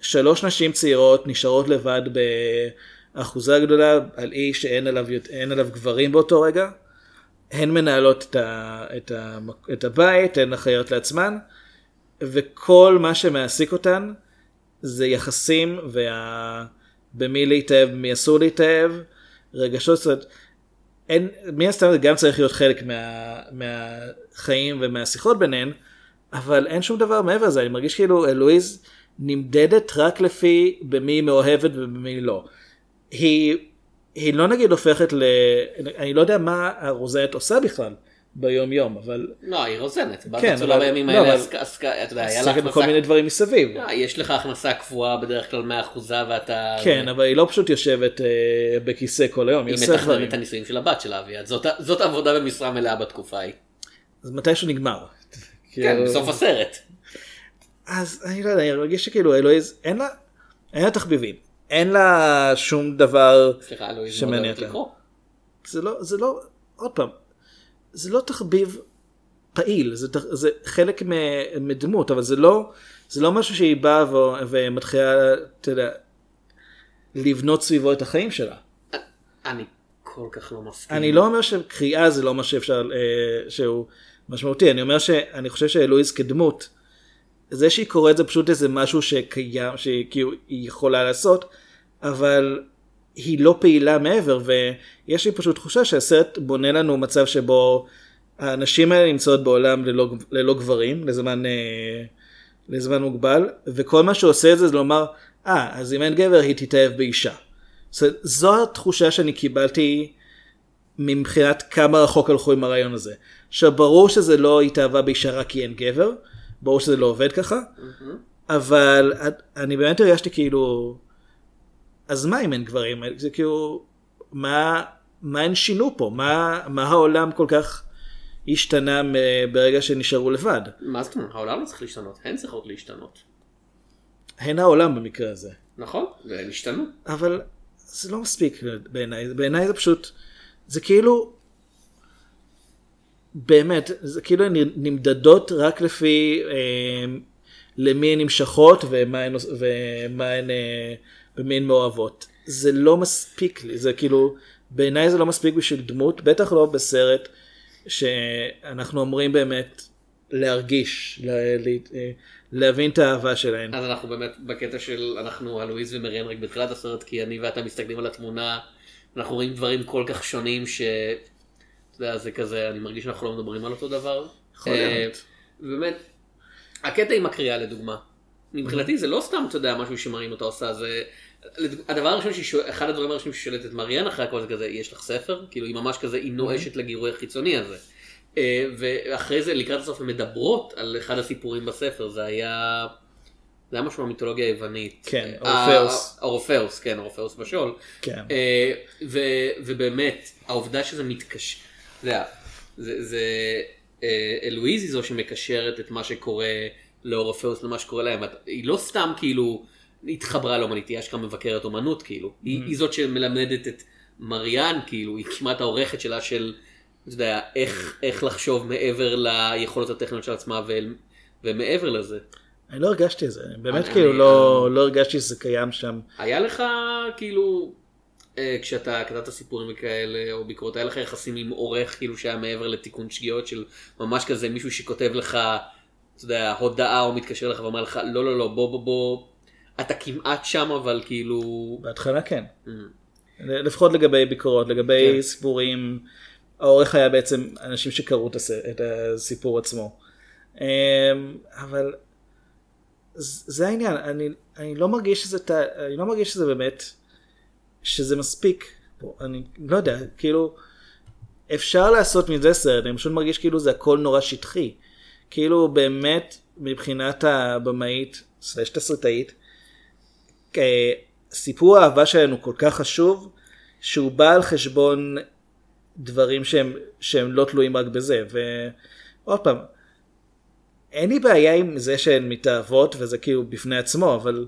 B: שלוש נשים צעירות נשארות לבד באחוזה גדולה על אי שאין עליו, עליו גברים באותו רגע. הן מנהלות את, ה, את, ה, את הבית, הן אחראיות לעצמן, וכל מה שמעסיק אותן זה יחסים וה... במי להתאהב, במי אסור להתאהב, רגשות, זאת אומרת, אין, מן הסתם זה גם צריך להיות חלק מה, מהחיים ומהשיחות ביניהן, אבל אין שום דבר מעבר לזה, אני מרגיש כאילו אלואיז נמדדת רק לפי במי היא מאוהבת ובמי לא. היא, היא לא נגיד הופכת ל... אני לא יודע מה הרוזנת עושה בכלל ביום יום, אבל...
A: לא, היא רוזנת. בת
B: כן, אבל-
A: בימים
B: לא,
A: האלה, עסקה- עסקה- אתה יודע, היה לה
B: בכל
A: הכנסה...
B: מיני דברים מסביב.
A: לא, יש לך הכנסה קבועה בדרך כלל מאחוזה ואתה...
B: כן, אבל היא לא פשוט יושבת אה, בכיסא כל היום, היא
A: היא
B: עושה
A: מתכננת
B: דברים.
A: את הנישואים של הבת שלה, אביעד. זאת- זאת עבודה במשרה מלאה בתקופה ההיא.
B: אז מתישהו נגמר.
A: כן,
B: כאילו-
A: בסוף הסרט.
B: אז אני לא יודע, אני מרגיש שכאילו אלוהיז, אין לה, אין לה תחביבים. אין לה שום דבר,
A: סליחה, אלוהים מאוד
B: שמעניין
A: אוהבת
B: אותה.
A: לקרוא.
B: זה לא, זה לא, עוד פעם, זה לא תחביב פעיל, זה, תח- זה חלק מדמות, אבל זה לא, זה לא משהו שהיא באה ו- ומתחילה, אתה יודע, לבנות סביבו את החיים שלה.
A: אני כל כך לא מסכים.
B: אני לא אומר שקריאה זה לא מה שאפשר, אה, שהוא משמעותי, אני אומר שאני חושב שאלוהיז כדמות, זה שהיא קוראת זה פשוט איזה משהו שקיים, שהיא כאילו יכולה לעשות, אבל היא לא פעילה מעבר, ויש לי פשוט תחושה שהסרט בונה לנו מצב שבו הנשים האלה נמצאות בעולם ללא, ללא גברים, לזמן, אה, לזמן מוגבל, וכל מה שעושה את זה זה לומר, אה, אז אם אין גבר היא תתאהב באישה. אומרת, זו התחושה שאני קיבלתי מבחינת כמה רחוק הלכו עם הרעיון הזה. עכשיו ברור שזה לא התאהבה באישה רק כי אין גבר, ברור שזה לא עובד ככה, אבל אני באמת הרגשתי כאילו, אז מה אם אין גברים? זה כאילו, מה, מה הן שינו פה? מה, מה העולם כל כך השתנה ברגע שנשארו לבד?
A: מה זאת אומרת? העולם לא צריך להשתנות, הן צריכות להשתנות.
B: הן העולם במקרה הזה.
A: נכון? והן השתנו.
B: אבל זה לא מספיק בעיניי, בעיניי זה פשוט, זה כאילו, באמת, זה כאילו הן נמדדות רק לפי אה, למי הן נמשכות ומה הן, ומה הן, אה, במי הן מאוהבות. זה לא מספיק לי, זה כאילו, בעיניי זה לא מספיק בשביל דמות, בטח לא בסרט שאנחנו אומרים באמת להרגיש, לה, לה, להבין את האהבה שלהן.
A: אז אנחנו באמת בקטע של אנחנו הלואיז ומריאן רק בתחילת הסרט כי אני ואתה מסתכלים על התמונה אנחנו רואים דברים כל כך שונים ש... אתה יודע, זה כזה אני מרגיש שאנחנו לא מדברים על אותו דבר.
B: יכול
A: אה,
B: להיות.
A: באמת. הקטע עם הקריאה לדוגמה. מבחינתי זה לא סתם אתה יודע משהו שמראים אותה עושה זה. הדבר הראשון שהיא שואלת, אחד הדברים הראשונים שהיא שואלת את מריאן אחרי הכל זה כזה יש לך ספר כאילו היא ממש כזה היא נואשת לגירוי החיצוני הזה. אה, ואחרי זה לקראת הסוף הן מדברות על אחד הסיפורים בספר זה היה זה היה משהו מהמיתולוגיה היוונית.
B: כן,
A: אה,
B: אורפאוס.
A: אורפאוס, כן, אורפאוס בשול.
B: כן.
A: אה, ובאמת, העובדה שזה מתקשר, זה, זה אלואיז היא זו שמקשרת את מה שקורה לאורפאוס למה שקורה להם. היא לא סתם כאילו התחברה לאומנית, היא אשכרה מבקרת אומנות כאילו. היא, היא זאת שמלמדת את מריאן כאילו, היא כמעט העורכת שלה של, אתה יודע, איך, איך לחשוב מעבר ליכולות הטכניות של עצמה ואל- ומעבר לזה.
B: אני לא הרגשתי את זה, אני באמת
A: אני-
B: כאילו
A: אני-
B: לא, לא הרגשתי שזה קיים שם.
A: היה לך כאילו אה, כשאתה כתבת סיפורים וכאלה או ביקורות היה לך יחסים עם עורך כאילו שהיה מעבר לתיקון שגיאות של ממש כזה מישהו שכותב לך אתה יודע, הודעה או מתקשר אליך ואומר לך, לא, לא, לא, בוא, בוא, בוא, אתה כמעט שם, אבל כאילו...
B: בהתחלה כן.
A: Mm.
B: לפחות לגבי ביקורות, לגבי
A: כן.
B: סיפורים, העורך היה בעצם אנשים שקראו את הס- את הסיפור עצמו. אמ, אבל זה העניין, אני, אני לא מרגיש שזה, אני לא מרגיש שזה באמת, שזה מספיק. אני לא יודע, כאילו, אפשר לעשות מזה סרט, אני פשוט מרגיש כאילו זה הכל נורא שטחי. כאילו באמת מבחינת הבמאית, סלש תסריטאית, סיפור האהבה שלנו כל כך חשוב, שהוא בא על חשבון דברים שהם, שהם לא תלויים רק בזה. ועוד פעם, אין לי בעיה עם זה שהן מתאהבות וזה כאילו בפני עצמו, אבל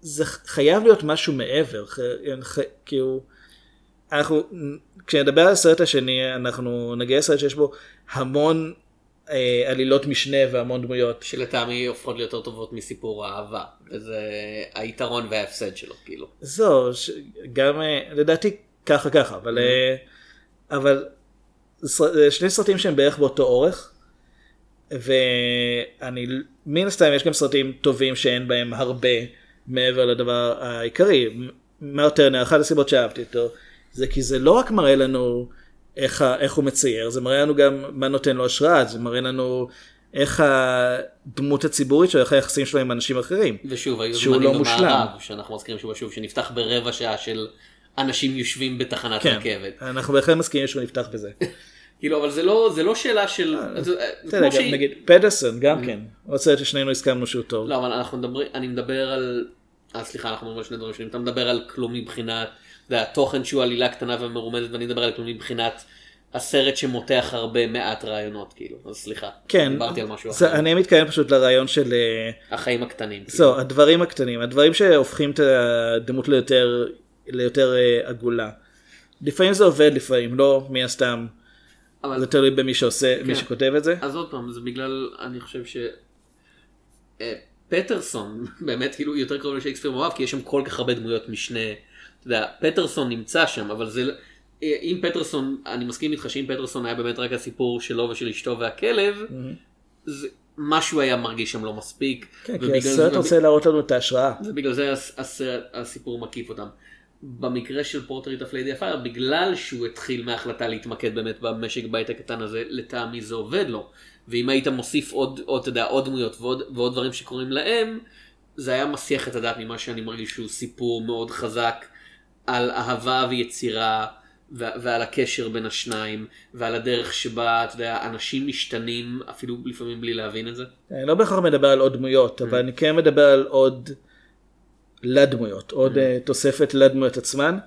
B: זה חייב להיות משהו מעבר. ח- ח- כאילו, אנחנו, כשנדבר על הסרט השני, אנחנו נגיע לסרט שיש בו המון אה, עלילות משנה והמון דמויות.
A: שלטעמי הופכות להיות יותר טובות מסיפור האהבה, וזה היתרון וההפסד שלו, כאילו.
B: זהו, ש- גם אה, לדעתי ככה ככה, אבל, אה, אבל אה, שני סרטים שהם בערך באותו אורך, ואני, מן הסתם יש גם סרטים טובים שאין בהם הרבה מעבר לדבר העיקרי. מר טרנר, אחת הסיבות שאהבתי אותו, זה כי זה לא רק מראה לנו איך, איך הוא מצייר, זה מראה לנו גם מה נותן לו השראה, זה מראה לנו איך הדמות הציבורית שלו, איך היחסים שלו עם אנשים אחרים.
A: ושוב, היו זמנים
B: לא.
A: במערב, שאנחנו מזכירים שוב ושוב, שנפתח ברבע שעה של אנשים יושבים בתחנת
B: כן,
A: רכבת.
B: אנחנו בהחלט מסכימים שהוא נפתח בזה.
A: כאילו, אבל זה לא, זה לא שאלה של... כמו
B: יודע, גם נגיד פדרסון גם כן, עוד סרט ששנינו הסכמנו שהוא טוב.
A: לא, אבל אנחנו מדברים, אני מדבר על... אה, סליחה, אנחנו מדברים על שני דברים שונים. אתה מדבר על כלום מבחינת, אתה יודע, התוכן שהוא עלילה קטנה ומרומזת, ואני מדבר על כלום מבחינת הסרט שמותח הרבה מעט רעיונות, כאילו. אז סליחה.
B: כן,
A: דיברתי על משהו
B: זה-
A: אחר.
B: אני מתכוון פשוט לרעיון של, אה,
A: החיים הקטנים. כאילו.
B: זהו, הדברים הקטנים, הדברים שהופכים את הדמות ליותר, ליותר אה, עגולה. לפעמים זה עובד, לפעמים לא, מן הסתם,
A: אבל
B: זה תלוי במי שעושה, מי
A: כן.
B: שכותב את זה.
A: אז עוד פעם, זה בגלל, אני חושב ש... אה, פטרסון באמת כאילו יותר קרוב לשייקספיר מאוהב כי יש שם כל כך הרבה דמויות משנה. אתה יודע, פטרסון נמצא שם אבל זה אה, אם פטרסון אני מסכים איתך שאם פטרסון היה באמת רק הסיפור שלו ושל אשתו והכלב זה משהו היה מרגיש שם לא מספיק.
B: כן, כי הסרט
A: זה-
B: רוצה להראות לנו את ההשראה.
A: ובגלל זה הס- הסרט, הסיפור מקיף אותם. במקרה של פורטרית אף ליידי הפייר, בגלל שהוא התחיל מההחלטה להתמקד באמת במשק בית הקטן הזה, לטעמי זה עובד לו. ואם היית מוסיף עוד, עוד, אתה יודע, עוד דמויות ועוד, ועוד דברים שקורים להם, זה היה מסיח את הדעת ממה שאני מרגיש שהוא סיפור מאוד חזק על אהבה ויצירה. ו- ועל הקשר בין השניים ועל הדרך שבה אתה יודע אנשים משתנים אפילו לפעמים בלי להבין את זה.
B: אני לא בהכרח מדבר על עוד דמויות, אבל אני כן מדבר על עוד לדמויות, עוד אה, תוספת לדמויות עצמן.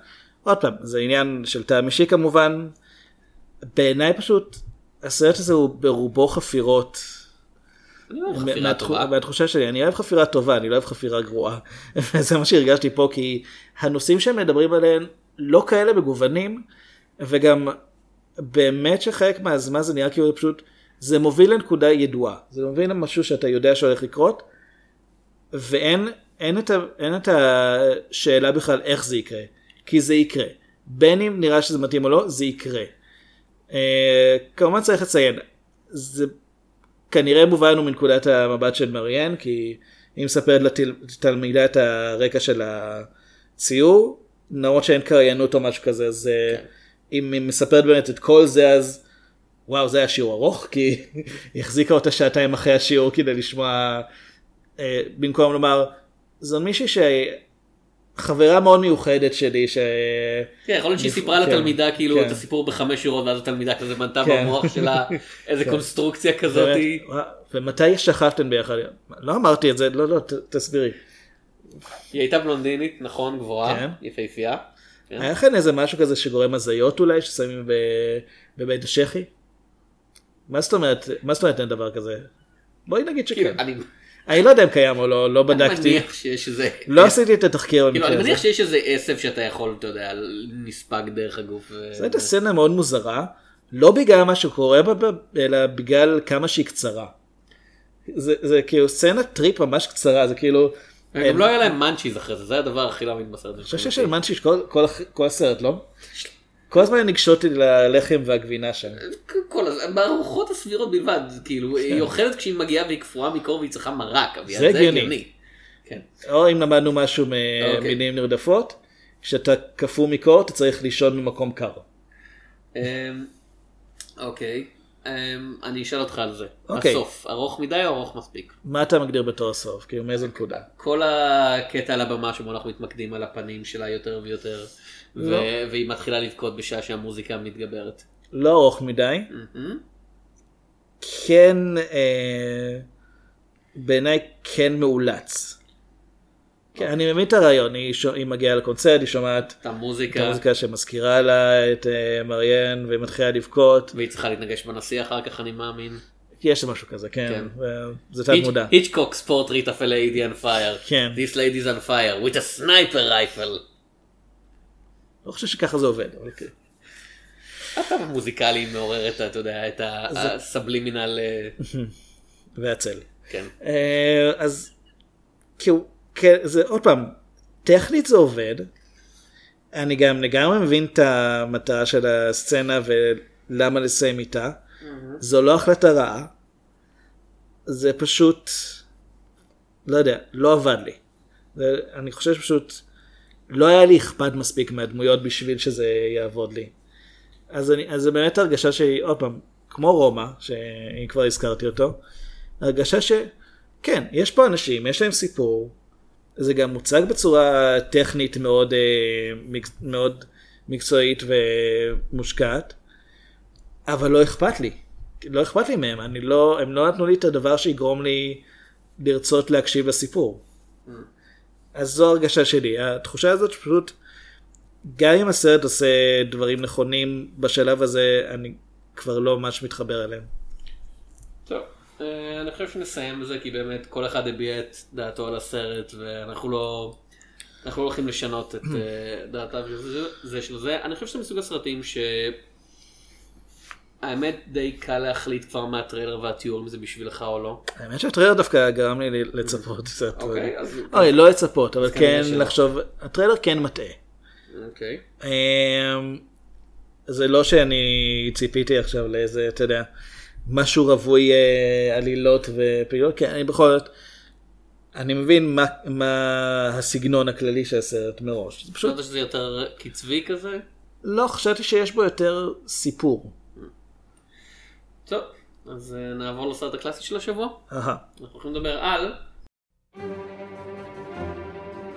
B: עוד פעם, זה עניין של טעם אישי כמובן. בעיניי פשוט, הסרט הזה הוא ברובו חפירות.
A: אני אוהב
B: מה-
A: חפירה
B: מהתחו-
A: טובה.
B: מהתחושה שלי, אני אוהב חפירה טובה, אני לא אוהב חפירה גרועה. וזה מה שהרגשתי פה, כי הנושאים שהם מדברים עליהם לא כאלה מגוונים, וגם באמת שחלק מהזמן זה נראה כאילו פשוט, זה מוביל לנקודה ידועה. זה מוביל למשהו שאתה יודע שהולך לקרות, ואין אין את, ה, אין את השאלה בכלל איך זה יקרה, כי זה יקרה. בין אם נראה שזה מתאים או לא, זה יקרה. אה, כמובן צריך לציין, זה כנראה מובן הוא מנקודת המבט של מריאן, כי היא מספרת לתלמידה את הרקע של הציור, למרות שאין קריינות או משהו כזה, אז אה, אם היא מספרת באמת את כל זה, אז וואו, זה היה שיעור ארוך, כי היא החזיקה אותה שעתיים אחרי השיעור כדי לשמוע, אה, במקום לומר, זו מישהי שחברה מאוד מיוחדת שלי, ש...
A: כן, יכול להיות שהיא סיפרה
B: כן,
A: לתלמידה כאילו
B: כן.
A: את הסיפור בחמש שורות ואז התלמידה כזה בנתה
B: כן.
A: במוח שלה איזה
B: כן.
A: קונסטרוקציה כזאת.
B: ומתי שכבתם ביחד? לא אמרתי את זה, לא, לא, תסבירי.
A: היא הייתה בלונדינית, נכון, גבוהה,
B: כן.
A: יפהפייה. כן.
B: היה לכם איזה משהו כזה שגורם הזיות אולי, ששמים ב- בבית השחי? מה זאת אומרת, מה זאת אומרת אין דבר כזה? בואי נגיד
A: כאילו,
B: שכן.
A: אני
B: אני לא יודע אם קיים או לא, לא
A: אני
B: בדקתי.
A: מניח שיש איזה...
B: לא עשיתי את התחקיר
A: כאילו, אני. מניח שיש איזה עשב שאתה יכול, אתה יודע, נספג דרך הגוף.
B: זו הייתה סצנה מאוד מוזרה, לא בגלל מה שקורה בה, אלא בגלל כמה שהיא קצרה. זה, זה כאילו סצנת טריפ ממש קצרה, זה כאילו...
A: גם לא היה להם munchies אחרי זה, זה הדבר הכי לא מתבשר.
B: אני חושב שיש כל, כל, כל הסרט, לא? כל הזמן ניגשות לי ללחם והגבינה שם.
A: כל הזמן, בארוחות הסבירות בלבד, כאילו,
B: כן.
A: היא אוכלת כשהיא מגיעה והיא קפואה מקור והיא צריכה מרק,
B: זה הגיוני.
A: כן.
B: או אם למדנו משהו
A: אוקיי.
B: ממילים נרדפות, כשאתה קפוא מקור אתה צריך לישון במקום קר.
A: אמ, אוקיי, אמ, אני אשאל אותך על זה.
B: אוקיי.
A: הסוף, ארוך מדי או ארוך מספיק?
B: מה אתה מגדיר בתור הסוף? כאילו מאיזה נקודה?
A: כל הקטע על הבמה שבו אנחנו מתמקדים על הפנים שלה יותר ויותר, ו-
B: לא.
A: והיא מתחילה לבכות בשעה שהמוזיקה מתגברת.
B: לא ארוך מדי,
A: מהמם.
B: כן, אה, בעיניי כן מאולץ. כן, אני מבין את הרעיון, היא, שו, היא מגיעה לקונצרט, היא שומעת
A: את
B: את
A: המוזיקה,
B: המוזיקה שמזכירה לה את אה, מריאן, והיא מתחילה לבכות,
A: והיא צריכה להתנגש בנשיא אחר כך אני מאמין.
B: יש משהו כזה, כן,
A: כן.
B: זה תת מודע.
A: היצ'קוק ספורט ריטה פליידי on fire.
B: כן.
A: This lady is on fire with a sniper rifle.
B: לא חושב שככה זה עובד, כן.
A: הקו המוזיקלי מעורר את, אתה יודע, את הסבלימינל, אה,
B: והצל.
A: כן.
B: אה, אז כאילו, זה עוד פעם, טכנית זה עובד. אני גם לגמרי מבין את המטרה של הסצנה ולמה לסיים איתה. זו לא החלטה רעה. זה פשוט, לא יודע, לא עבד לי. אני חושב שפשוט לא היה לי אכפת מספיק מהדמויות בשביל שזה יעבוד לי. אז, אני, אז זה באמת הרגשה שהיא, עוד פעם, כמו רומא, שאני כבר הזכרתי אותו, הרגשה שכן, יש פה אנשים, יש להם סיפור, זה גם מוצג בצורה טכנית מאוד, אה, מאוד מקצועית ומושקעת, אבל לא אכפת לי. לא אכפת לי מהם, אני לא, הם לא נתנו לי את הדבר שיגרום לי לרצות להקשיב לסיפור. אז זו הרגשה שלי, התחושה הזאת שפשוט, גם אם הסרט עושה דברים נכונים בשלב הזה, אני כבר לא ממש מתחבר אליהם.
A: טוב, אה, אני חושב שנסיים בזה כי באמת כל אחד הביע את דעתו על הסרט ואנחנו לא, אנחנו לא הולכים לשנות את אה, דעתיו של זה- זה של זה. אני חושב שזה מסוג הסרטים ש... האמת די קל להחליט כבר מהטריילר והתיאור אם זה בשבילך או לא.
B: האמת שהטריילר דווקא גרם לי לצפות קצת.
A: אוקיי, אז...
B: אוי, לא לצפות, אבל כן. לחשוב, הטריילר כן מטעה.
A: אוקיי.
B: אמ, זה לא שאני ציפיתי עכשיו לאיזה, אתה יודע, משהו רווי אה, עלילות ופעילות, כי אני בכל זאת, אני מבין מה, מה הסגנון הכללי של הסרט מראש.
A: חשבת שזה יותר קצבי כזה?
B: לא חשבתי שיש בו יותר סיפור.
A: טוב, אז אה, נעבור לסרט הקלאסי של השבוע.
B: אהה.
A: אנחנו הולכים לדבר על...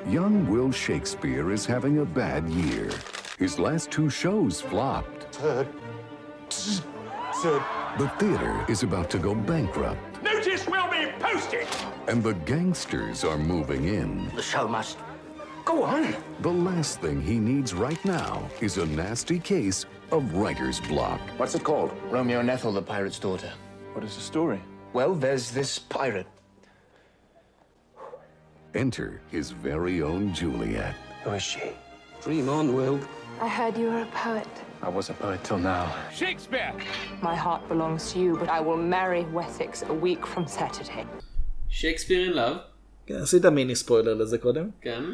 E: Young Will Shakespeare is having a bad year. His last two shows flopped. The theater is about to go bankrupt,
F: Notice will be posted.
E: and the gangsters are moving in.
F: The show must go on.
E: The last thing he needs right now is a nasty case of writer's block.
G: What's it called? Romeo and Ethel, the pirate's daughter.
H: What is the story?
G: Well, there's this pirate.
E: Enter his very own Juliet.
G: Who is she?
F: Dream on, Will.
D: I heard you were a poet.
H: I was a poet till now.
F: Shakespeare.
I: My heart belongs to you, but I will marry Wessex a week from Saturday.
A: שייקספיר אין לאב,
B: כן, עשית מיני ספוילר לזה קודם.
A: כן,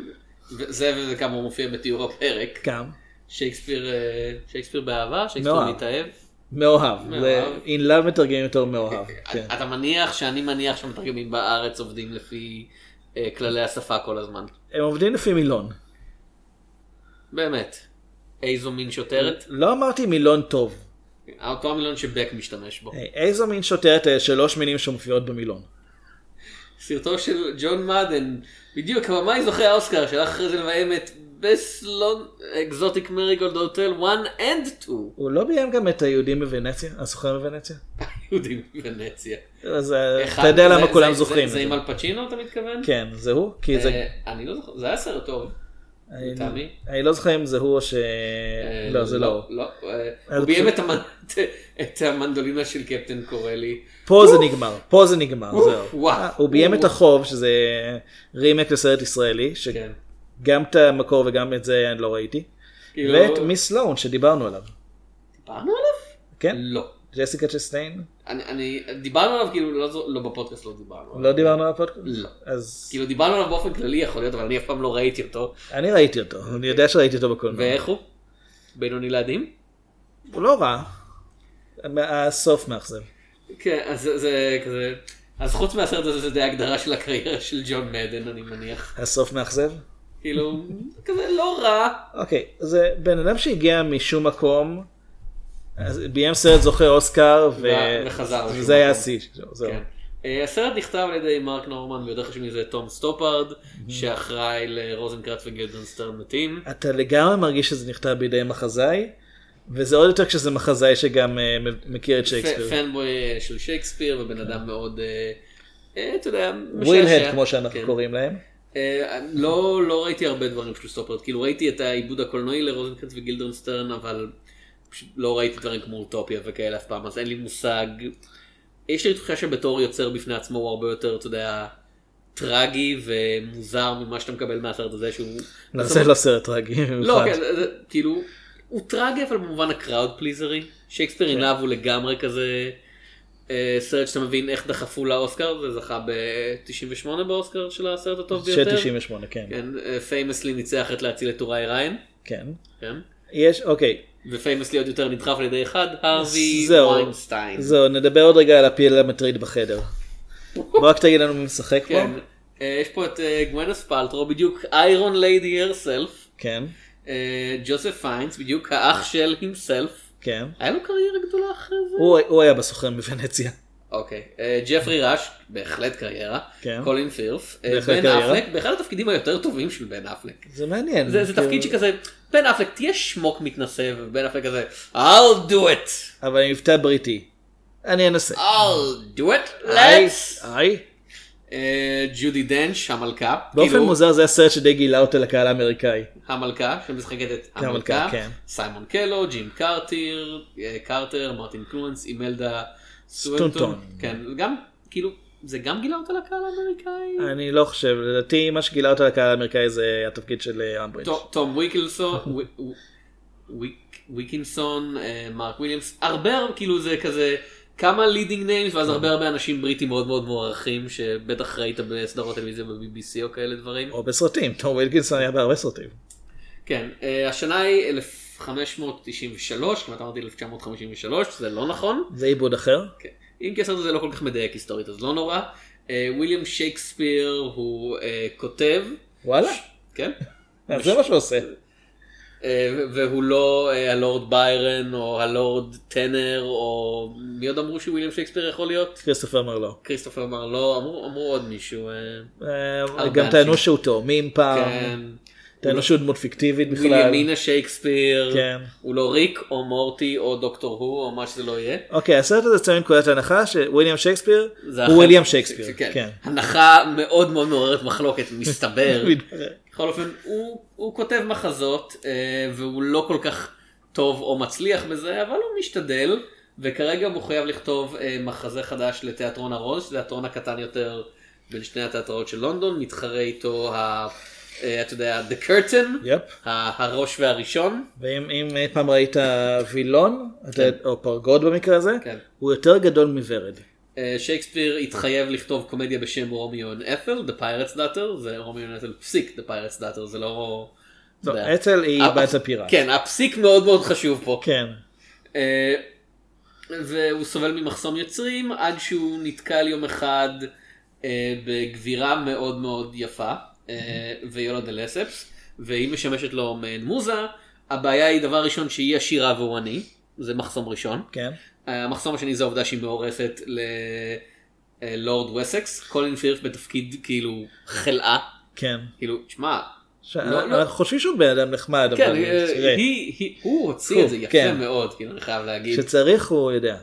A: וזה וזה כאמור מופיע בתיאור הפרק.
B: גם.
A: שייקספיר, אה, שייקספיר באהבה, שייקספיר. מתאהב.
B: מאוהב.
A: מאוהב.
B: זה אין לאו מתרגמים יותר מאוהב. כן.
A: אתה מניח שאני מניח שהמתרגמים בארץ עובדים לפי אה, כללי השפה כל הזמן.
B: הם עובדים לפי מילון.
A: באמת. איזו מין שוטרת?
B: לא אמרתי מילון טוב.
A: אותו המילון שבק משתמש בו.
B: היי, איזו מין שוטרת אה, שלוש מילים שמופיעות במילון.
A: סרטו של ג'ון מאדן, בדיוק הבמאי זוכה האוסקר שהלך אחרי זה לביים את בסלון אקזוטיק מריגולד הוטל 1 and 2.
B: הוא לא ביים גם את היהודים בוונציה? הסוחר בוונציה?
A: יהודים בוונציה.
B: אז אה, אתה יודע למה כולם זוכרים.
A: זה עם אלפצ'ינו אתה מתכוון?
B: כן, זה הוא?
A: אה, אני לא זוכר, זה היה סרט טוב. לטעמי.
B: אני לא זוכר אם זה הוא או ש...
A: אה,
B: לא, זה לא הוא.
A: לא. אה, הוא ביים את המנ- את המנדולינה של קפטן קורלי.
B: פה זה נגמר, פה זה נגמר, זהו. אה, הוא ביים את החוב, שזה רימק לסרט ישראלי,
A: כן.
B: שגם את המקור וגם את זה אני לא ראיתי.
A: כאילו-
B: ואת מיס סלון שדיברנו עליו.
A: דיברנו עליו?
B: כן?
A: לא.
B: ג'סיקה צ'סטיין?
A: אני, אני, דיברנו עליו כאילו, לא, לא בפודקאסט לא דיברנו עליו.
B: לא דיברנו על הפודקאסט?
A: לא.
B: אז
A: כאילו דיברנו עליו באופן כללי יכול להיות, אבל אני אף פעם לא ראיתי אותו.
B: אני ראיתי אותו, אני יודע שראיתי אותו בקולנוע.
A: ואיך הוא? בינוני לילדים.
B: הוא לא רע. הסוף מאכזב.
A: כן, אז זה- זה כזה... אז חוץ מהסרט הזה זה די הגדרה של הקריירה של ג'ון מדן אני מניח.
B: הסוף מאכזב?
A: כאילו, כזה לא רע.
B: אוקיי, זה בן אדם שהגיע משום מקום, ביים סרט זוכה אוסקר,
A: וחזר
B: וזה היה. השיא.
A: כן. אה, הסרט נכתב על ידי מרק נורמן ויותר חשוב מזה תום סטופארד שאחראי לרוזנקרט וגילדנסטרן מתים.
B: אתה לגמרי מרגיש שזה נכתב בידי מחזאי, וזה עוד יותר כשזה מחזאי שגם אה, מכיר את שייקספיר.
A: fanboy אה, של שייקספיר ובן אדם מאוד, אתה יודע, משעשע.
B: הד כמו שאנחנו
A: כן.
B: קוראים להם.
A: לא לא ראיתי הרבה דברים של סטופרד כאילו ראיתי את העיבוד הקולנועי לרוזנקרנץ וגילדרנסטרן אבל פשוט לא ראיתי דברים כמו אוטופיה וכאלה אף פעם אז אין לי מושג. יש לי תחושה שבתור יוצר בפני עצמו הוא הרבה יותר אתה יודע טרגי ומוזר ממה שאתה מקבל מהסרט הזה שהוא.
B: זה לא סרט טרגי
A: לא. כן, כאילו הוא טרגי אבל במובן ה crowd pleaser י שייקספיר
B: כן.
A: in love הוא לגמרי כזה. אה, סרט שאתה מבין איך דחפו לאוסקר זה זכה ב-98 באוסקר של הסרט הטוב
B: של
A: ביותר.
B: 98, כן.
A: כן, famously ניצח את להציל את טוראי ריין,
B: כן.
A: כן,
B: יש, אוקיי.
A: ו famously עוד יותר נדחף על ידי אחד, הארווי
B: זהו,
A: ויינסטיין.
B: זהו, נדבר עוד רגע על הפיל המטריד בחדר. בוא רק תגיד לנו מי משחק פה.
A: כן, אה, יש פה את אה, גווינת' פלטרו, בדיוק iron lady herself,
B: כן,
A: ג'וסף פיינס, בדיוק האח של himself.
B: כן.
A: היה לו קריירה גדולה אחרי זה?
B: הוא הוא היה בסוכן בוונציה.
A: אוקיי, אה, ג'פרי ראש, בהחלט קריירה,
B: כן.
A: קולין פירף, אה,
B: בהחלט
A: בן
B: קריירה.
A: אפלק, באחד התפקידים היותר טובים של בן אפלק.
B: זה מעניין.
A: זה זה תפקיד
B: כאילו-
A: שכזה, בן אפלק תהיה שמוק מתנשא, ובן אפלק כזה, I'll do it.
B: אבל עם מבטא בריטי. אני אנסה.
A: I'll do it, let's.
B: היי.
A: אה, ג'ודי דנש, המלכה.
B: באופן
A: כאילו,
B: מוזר זה הסרט שדי גילה אותה לקהל האמריקאי.
A: המלכה, שמשחקת את
B: המלכה,
A: המלכה.
B: כן.
A: סיימון קלו, ג'ים קרטיר, אה, קרטר, מרטין קלונס, אימלדה.
B: סטונטון.
A: כן, גם, כאילו, זה גם גילה אותה לקהל האמריקאי?
B: אני לא חושב, לדעתי מה שגילה אותה לקהל האמריקאי זה התפקיד של אה, אמברידג'.
A: ט- תום ויקלסון, ו- ו- ויק- ויקינסון, אה, מרק וויליאמס, הרבה, כאילו זה כזה כמה leading names ואז הרבה הרבה אנשים בריטים מאוד מאוד מוערכים שבטח ראית בסדרות טלוויזיה ב-BBC או כאלה דברים.
B: או בסרטים, תום וילקינסון היה בהרבה סרטים.
A: כן, אה, השנה היא 1593, כמעט אמרתי 1953, זה לא נכון.
B: זה עיבוד אחר.
A: כן. אם כי הסרט הזה לא כל כך מדייק היסטורית אז לא נורא. אה, וויליאם שייקספיר הוא אה, כותב,
B: וואלה,
A: כן?
B: אז זה מה שהוא עושה.
A: אה, והוא לא אה, הלורד ביירן או הלורד טנר או מי עוד אמרו שוויליאם שייקספיר יכול להיות?
B: כריסטופר מרלו.
A: כריסטופר אמר לא, אמרו, עוד מישהו. אה,
B: אה, גם טענו. שהוא תאומים פעם,
A: כן.
B: טענו שהוא דמות פיקטיבית בכלל.
A: וויליאמינה שייקספיר,
B: כן.
A: הוא לא ריק או מורטי או דוקטור הו או מה שזה לא יהיה.
B: אוקיי, הסרט הזה יוצא מנקודת הנחה שוויליאם שייקספיר הוא וויליאם שייקספיר.
A: כן.
B: כן.
A: הנחה מאוד מאוד מעוררת מחלוקת מסתבר. בכל אופן הוא, הוא כותב מחזות אה, והוא לא כל כך טוב או מצליח בזה אבל הוא משתדל וכרגע הוא חייב לכתוב אה, מחזה חדש לתיאטרון הרוז, שזה התיאטרון הקטן יותר בין שני התיאטראות של לונדון, מתחרה איתו ה... אה, אתה יודע, The Curtain. ה- הראש והראשון.
B: ואם אם אי פעם ראית וילון, אתה- או פרגוד במקרה הזה,
A: כן.
B: הוא יותר גדול מוורד.
A: אה, שייקספיר התחייב לכתוב קומדיה בשם רומיו and את'ל, The Pirate's Daughter, זה רומיו and את'ל פסיק, The Pirate's Daughter, זה לא...
B: לא,
A: יודע.
B: אצל היא בת הפיראט.
A: כן, הפסיק מאוד מאוד חשוב פה.
B: כן.
A: אה, והוא סובל ממחסום יוצרים עד שהוא נתקל יום אחד אה, בגבירה מאוד מאוד יפה, אה, ויולה דה לספס, והיא משמשת לו מעין מוזה. הבעיה היא דבר ראשון שהיא עשירה והוא עני, זה מחסום ראשון.
B: כן.
A: המחסום השני זה העובדה שהיא מאורסת ללורד וסקס, קולין פירף בתפקיד כאילו חלאה,
B: כן.
A: כאילו, שמע, לא, לא.
B: אנחנו חושבים שהוא בן אדם נחמד,
A: כן,
B: אבל
A: אה, הוא הוציא את זה יפה
B: כן.
A: מאוד, כאילו, אני חייב להגיד.
B: כשצריך הוא יודע.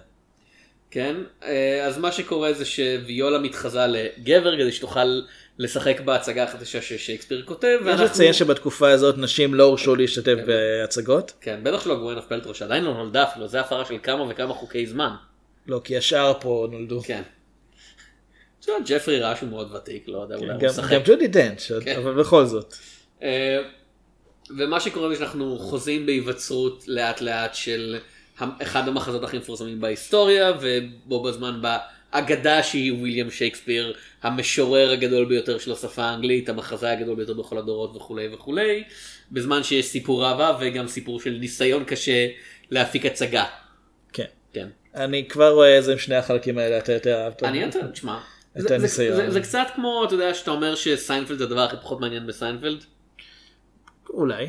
A: כן, אה, אז מה שקורה זה שוויולה מתחזה לגבר כדי שתוכל לשחק בהצגה החדשה ששייקספיר כותב.
B: יש לציין שבתקופה הזאת נשים לא הורשו להשתתף בהצגות.
A: כן, בטח שלא גווינף פלטרו שעדיין לא נולדה אפילו, זה הפרה של כמה וכמה חוקי זמן.
B: לא, כי השאר פה נולדו.
A: כן. ג'פרי ראש הוא מאוד ותיק, לא יודע, אולי הוא משחק.
B: גם ג'ודי דנץ',
A: כן.
B: אבל בכל זאת.
A: אה, ומה שקורה זה שאנחנו חוזים בהיווצרות לאט לאט של אחד המחזות הכי מפורסמים בהיסטוריה ובו בזמן בא אגדה שהיא וויליאם שייקספיר, המשורר הגדול ביותר של השפה האנגלית, המחזאי הגדול ביותר בכל הדורות וכולי וכולי, בזמן שיש סיפור אהבה וגם סיפור של ניסיון קשה להפיק הצגה.
B: כן.
A: כן.
B: אני כבר רואה איזה עם שני החלקים האלה אתה יותר אהבת.
A: אני יותר, תשמע,
B: את
A: זה- זה-
B: הניסיון.
A: זה- זה קצת כמו, אתה יודע, שאתה אומר שסיינפלד זה הדבר הכי פחות מעניין בסיינפלד.
B: אולי.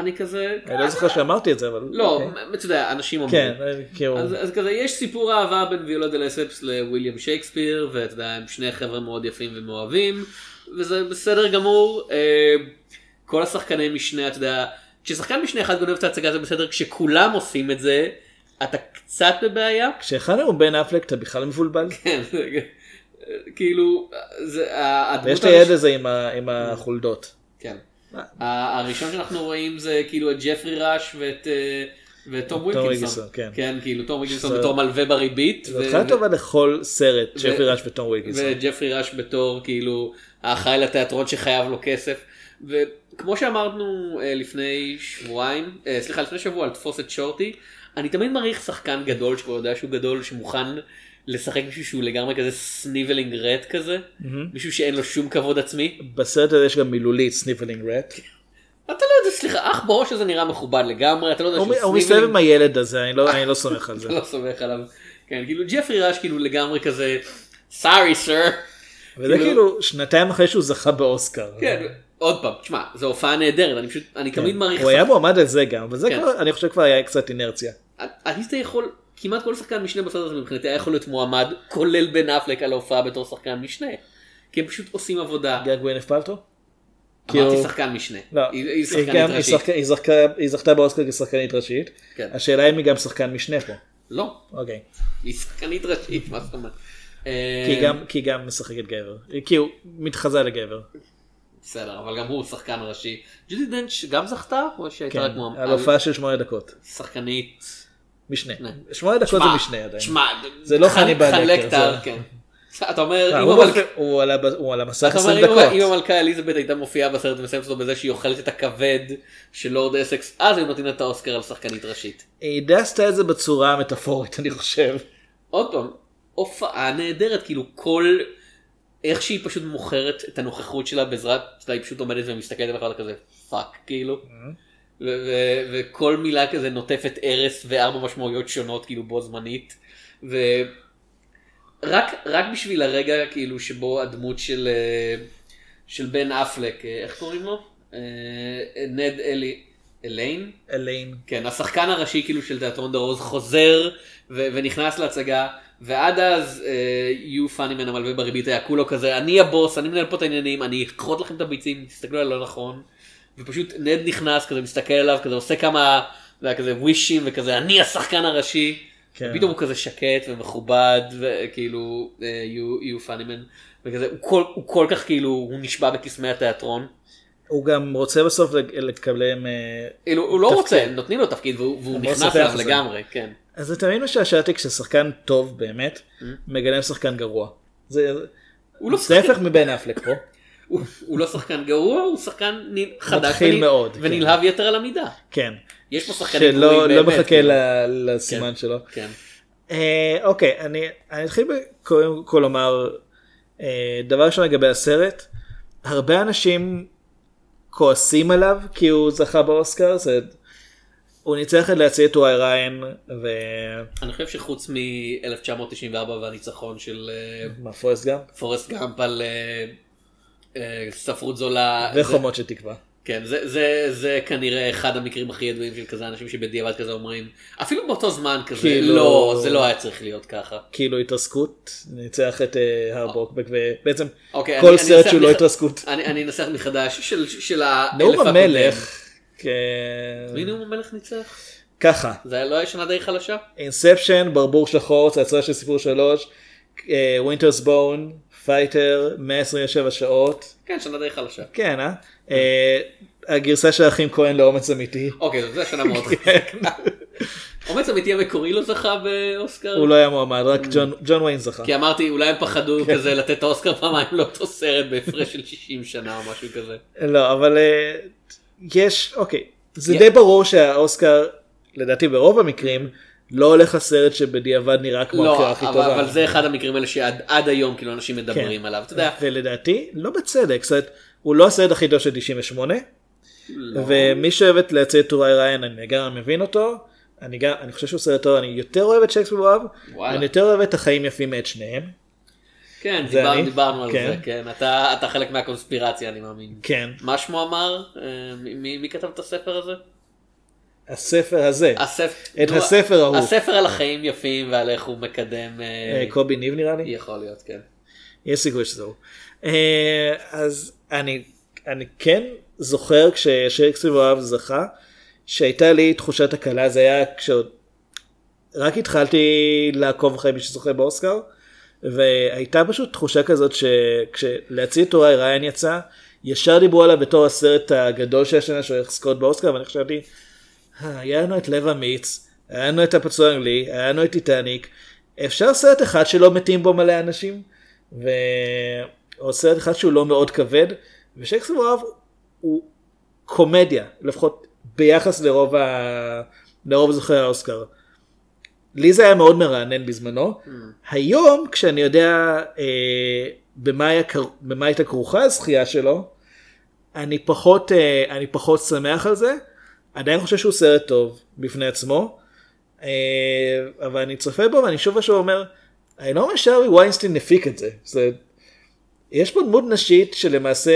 A: אני כזה,
B: אני לא זוכר שאמרתי את זה אבל.
A: לא,
B: אוקיי.
A: אתה יודע, אנשים אומרים.
B: כן, כאילו.
A: אז, כזה יש סיפור אהבה בין ויולה דה לספס לוויליאם שייקספיר ואתה יודע הם שני חבר'ה מאוד יפים ומאוהבים וזה בסדר גמור אה, כל השחקני משנה אתה יודע כששחקן משנה אחד גונב את ההצגה זה בסדר כשכולם עושים את זה אתה קצת בבעיה
B: כשאחד הוא בן אפלק אתה בכלל מבולבל.
A: כן, כאילו זה
B: ויש את הילד הזה עם ה- עם החולדות.
A: כן. הראשון שאנחנו רואים זה כאילו את ג'פרי ראש ואת אה, ותום ווילקינסון.
B: כן.
A: כן, כאילו תום ווילקינסון
B: זה-
A: בתור מלווה בריבית.
B: זו
A: ו-
B: התחלה טובה לכל סרט, ג'פרי ראש וטום ווילקינסון.
A: וג'פרי ראש בתור כאילו האחראי לתיאטרון שחייב לו כסף. וכמו שאמרנו אה, לפני שבועיים, אה, סליחה לפני שבוע על תפוס את שורטי, אני תמיד מעריך שחקן גדול שכבר יודע שהוא גדול שמוכן לשחק מישהו שהוא לגמרי כזה sniveling rat כזה, מישהו שאין לו שום כבוד עצמי.
B: בסרט הזה יש גם מילולית sniveling rat.
A: אתה לא יודע, סליחה, העכברוש הזה נראה מכובד לגמרי, אתה לא יודע
B: הוא
A: שהוא
B: הוא מסתובב עם הילד הזה, אני לא- אני לא סומך על זה.
A: לא סומך עליו. כן, כאילו ג'פרי ראש כאילו לגמרי כזה, sorry sir.
B: וזה כאילו שנתיים אחרי שהוא זכה באוסקר.
A: כן, עוד פעם, תשמע, זו הופעה נהדרת, אני פשוט, אני תמיד מעריך...
B: כן. הוא היה מועמד על זה גם, וזה
A: כן.
B: כבר, אני חושב כבר היה קצת אינרציה.
A: היית יכול, כמעט כל שחקן משנה בסרט הזה מבחינתי היה יכול להיות מועמד, כולל בן אפלק על ההופעה בתור שחקן משנה. כי הם פשוט עושים עבודה.
B: גר גווינף פלטו?
A: אמרתי
B: כאילו-
A: שחקן משנה.
B: לא,
A: היא שחקנית
B: גם-
A: ראשית.
B: היא זכתה- באוסקר כשחקנית ראשית.
A: כן.
B: השאלה אם היא גם שחקן משנה פה.
A: לא,
B: אוקיי.
A: היא שחקנית ראשית, מה זאת אומרת?
B: כי היא
A: אה,
B: גם- כי גם משחקת גבר. היא כאילו מתחזה לגבר.
A: בסדר, אבל גם הוא שחקן ראשי. ג'ודי דנץ' גם זכתה? או שהייתה
B: כן,
A: רק מועמד?
B: על הופעה של שמונה דקות.
A: שחקנית.
B: משנה. שמונה דקות זה משנה עדיין.
A: שמע,
B: זה לא
A: חל-
B: חני בלקר,
A: חלק
B: זה-
A: את ה... כן. אתה אומר,
B: הוא על על המסך
A: אתה אומר,
B: 20
A: אם המ-
B: דקות.
A: אם המלכה אליזבת הייתה מופיעה בסרט ומסיימת אותו בזה שהיא אוכלת את הכבד של לורד אסקס, אז היו נותנים לה את האוסקר על שחקנית ראשית.
B: היא די עשתה את זה בצורה המטאפורית אני חושב.
A: עוד פעם, הופעה נהדרת, כאילו כל... איך שהיא פשוט מוכרת את הנוכחות שלה בעזרת, היא פשוט עומדת ומסתכלת עליך ואתה כזה fuck כאילו. וכל מילה כזה נוטפת ארס וארבע משמעויות שונות כאילו בו זמנית. ורק רק בשביל הרגע כאילו שבו הדמות של אה, של בן אפלק, אה, איך קוראים לו? אה, נד אלי, אליין?
B: אליין.
A: כן, השחקן הראשי כאילו של תיאטרון דה רוז חוזר ו- ונכנס להצגה, ועד אז אה, יו פאנימן המלווה בריבית היה כולו כזה, אני הבוס, אני מנהל פה את העניינים, אני אכרות לכם את הביצים, תסתכלו עליי לא נכון. ופשוט נד נכנס כזה, מסתכל עליו, כזה עושה כמה, כזה ווישים וכזה, אני השחקן הראשי.
B: כן.
A: פתאום הוא כזה שקט ומכובד, וכאילו אה, יו, יו פאנימן, וכזה, הוא כל, הוא כל כך כאילו, הוא נשבע בקסמי התיאטרון.
B: הוא גם רוצה בסוף לק- לקבל... אה,
A: כאילו, הוא לא. רוצה, נותנים לו תפקיד והוא, והוא
B: הוא לא
A: נכנס אליו. לגמרי, כן.
B: אז זה תמיד משעשעתי כששחקן טוב באמת מגלם שחקן גרוע. זה
A: הוא לא
B: זה ההפך מבן אפלק פה.
A: הוא, הוא לא שחקן גרוע, הוא שחקן חדש ונ-
B: מאוד, כן.
A: ונלהב יתר על המידה.
B: כן.
A: יש פה שחקנים
B: שלא
A: גרועים
B: לא
A: באמת,
B: מחכה
A: כאילו.
B: ל- לסימן שלו.
A: כן.
B: אה, אוקיי, אני אני אתחיל קודם כל לומר אה, דבר ראשון לגבי הסרט. הרבה אנשים כועסים עליו כי הוא זכה באוסקר. זה... הוא ניצח את להציע את וואי ריין ו...
A: אני חושב שחוץ מ-1994 והניצחון של אה,
B: מה פורסט גם?
A: פורסט גאמפ על אה, ספרות זולה.
B: וחומות של תקווה.
A: כן, זה, זה, זה כנראה אחד המקרים הכי ידועים של כזה אנשים שבדיעבד כזה אומרים, אפילו באותו זמן כזה,
B: כאילו-
A: לא, זה לא היה צריך להיות ככה.
B: כאילו התרסקות, ניצח את אה, הר ברוקבק ובעצם
A: אוקיי,
B: כל
A: אני- אני
B: סרט
A: אנסח
B: שהוא לא
A: מח-
B: התרסקות.
A: אני, אני אנסח מחדש של, של האלף
B: נאום
A: הקודם.
B: המלך. כ-
A: מי נאום המלך ניצח?
B: ככה,
A: זה לא היה שנה די חלשה?
B: Inception, ברבור שחור, צעצוע של סיפור שלוש, Winter's Bone, Fighter, 127 שעות,
A: כן, שנה די חלשה.
B: כן אה? אה, הגרסה של האחים כהן לאומץ אמיתי,
A: אוקיי, זו שנה מאוד חזקה. אומץ אמיתי המקורי לא זכה באוסקר?
B: הוא לא היה מועמד, רק ג'ון- ג'ון ויין זכה.
A: כי אמרתי אולי הם פחדו
B: כן.
A: כזה לתת את האוסקר פעמיים לאותו סרט בהפרש של 60 שנה או משהו כזה.
B: לא, אבל אה, יש, אוקיי, זה די ברור שהאוסקר, לדעתי ברוב המקרים, לא הולך הסרט שבדיעבד נראה כמו
A: לא,
B: הבחירה הכי
A: אבל,
B: טובה.
A: אבל זה אחד המקרים האלה שעד עד היום כאילו אנשים מדברים
B: כן.
A: עליו. אתה יודע,
B: ולדעתי, לא בצדק, זאת אומרת, הוא לא הסרט הכי טוב של 98,
A: לא.
B: ומי שאוהב את להציע את טוראי ריין, אני גם מבין אותו, אני, גם, אני חושב שהוא סרט טוב, אני יותר אוהב את שייקספיר
A: וואלה.
B: אני יותר אוהב את החיים יפים מאת שניהם.
A: כן,
B: זה
A: דיבר,
B: אני.
A: דיברנו על
B: כן.
A: זה, כן. אתה, אתה חלק מהקונספירציה אני מאמין.
B: כן,
A: מה שמו אמר? אה, מי, מי- מי כתב את הספר הזה?
B: הספר הזה,
A: הספר,
B: את הספר ההוא.
A: הספר על החיים יפים ועל איך הוא מקדם. אה,
B: אה, קובי ניב נראה לי,
A: יכול להיות, כן.
B: יש סיכוי שזה הוא. אה, אז אני, אני כן זוכר כששייקספיר ואוהב זכה, שהייתה לי תחושת הקלה, זה היה כשעוד רק התחלתי לעקוב אחרי מי שזוכה באוסקר, והייתה פשוט תחושה כזאת שכשלהציע את טוראי ריין יצא, ישר דיברו עליו בתור הסרט הגדול של השנה שהולך לזכות באוסקר, ואני חשבתי, "אה, היה לנו את לב אמיץ, היה לנו את הפצוע האנגלי, היה לנו את טיטניק, אפשר סרט אחד שלא מתים בו מלא אנשים, ו... או סרט אחד שהוא לא מאוד כבד, ושייקספיר אוהב הוא קומדיה, לפחות ביחס לרוב, ה... לרוב זוכי האוסקר. לי זה היה מאוד מרענן בזמנו.
A: Mm.
B: היום כשאני יודע אה, במה, היה, במה הייתה כרוכה הזכייה שלו, אני פחות, אה, אני פחות שמח על זה. עדיין חושב שהוא סרט טוב בפני עצמו, אה, אבל אני צופה בו ואני שוב ושוב אומר, אני לא אומר שהארי ויינסטין הפיק את זה. זה יש פה דמות נשית שלמעשה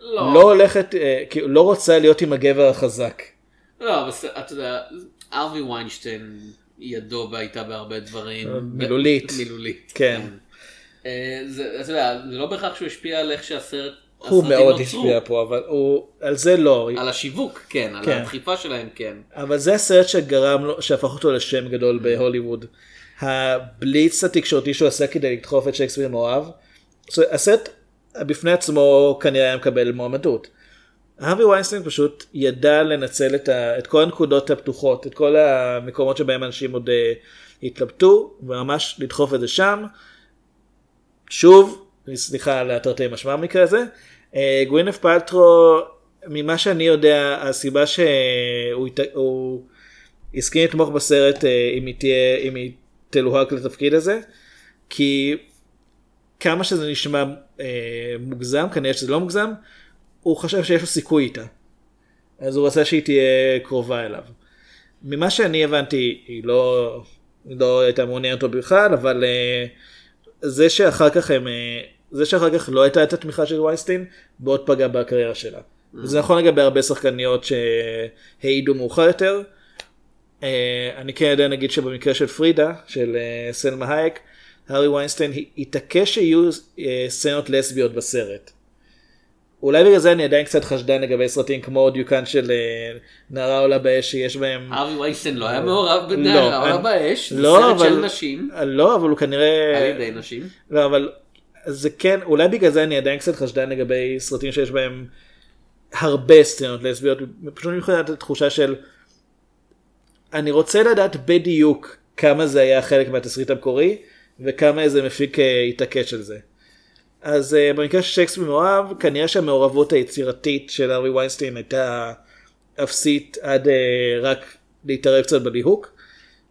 A: לא.
B: לא הולכת, אה, כאילו, לא רוצה להיות עם הגבר החזק.
A: לא, אבל אתה יודע, ארווי ויינשטיין ידו הייתה בהרבה דברים.
B: מילולית.
A: מילולית.
B: כן.
A: אה, זה, אתה יודע, זה לא בהכרח שהוא השפיע על איך שהסרט,
B: הוא מאוד
A: נוצרו.
B: השפיע פה, אבל הוא, על זה לא.
A: על השיווק, כן, על
B: כן.
A: הדחיפה שלהם, כן.
B: אבל זה הסרט שגרם לו, שהפך אותו לשם גדול בהוליווד. הבליץ התקשורתי שהוא עשה כדי לדחוף את שייקספיר מאוהב, זה- הסרט בפני עצמו כנראה היה מקבל מועמדות. הארווי ויינסטיין פשוט ידע לנצל את, ה, את כל הנקודות הפתוחות, את כל המקומות שבהם אנשים עוד uh, התלבטו, וממש לדחוף את זה שם. שוב, סליחה על התרתי משמע במקרה הזה, אה, גווינף פלטרו, ממה שאני יודע, הסיבה שהוא הוא הסכים לתמוך בסרט אה, אם היא תהיה, אם היא תלוהק לתפקיד הזה, כי כמה שזה נשמע אה, מוגזם, כנראה שזה לא מוגזם, הוא חשב שיש לו סיכוי איתה. אז הוא רצה שהיא תהיה קרובה אליו. ממה שאני הבנתי, היא לא, לא הייתה מעוניינת אותו בכלל, אבל אה, זה שאחר כך הם, אה, זה שאחר כך לא הייתה את התמיכה של ויינסטיין, מאוד פגע בקריירה שלה. זה נכון לגבי הרבה שחקניות שהעידו מאוחר יותר. אה, אני כן יודע נגיד שבמקרה של פרידה, של אה, סלמה הייק, הארי ויינסטיין התעקש שיהיו אה, סצנות לסביות בסרט. אולי בגלל זה אני עדיין קצת חשדן לגבי סרטים כמו דיוקן של נערה עולה באש שיש בהם...
A: הארווי ויינסטיין לא היה מעורב
B: לא,
A: בנערה עולה
B: אני-
A: באש, זה
B: לא,
A: סרט של נשים,
B: לא, אבל הוא כנראה...
A: על ידי נשים.
B: לא, אבל זה כן, אולי בגלל זה אני עדיין קצת חשדן לגבי סרטים שיש בהם הרבה סצנות לסביות, פשוט מבחינת התחושה של אני רוצה לדעת בדיוק כמה זה היה חלק מהתסריט המקורי וכמה איזה מפיק אה, התעקש על זה. אז uh, במקרה של שייקספיר מאוהב, כנראה שהמעורבות היצירתית של ארווי ויינסטיין הייתה אפסית עד uh, רק להתערב קצת בליהוק.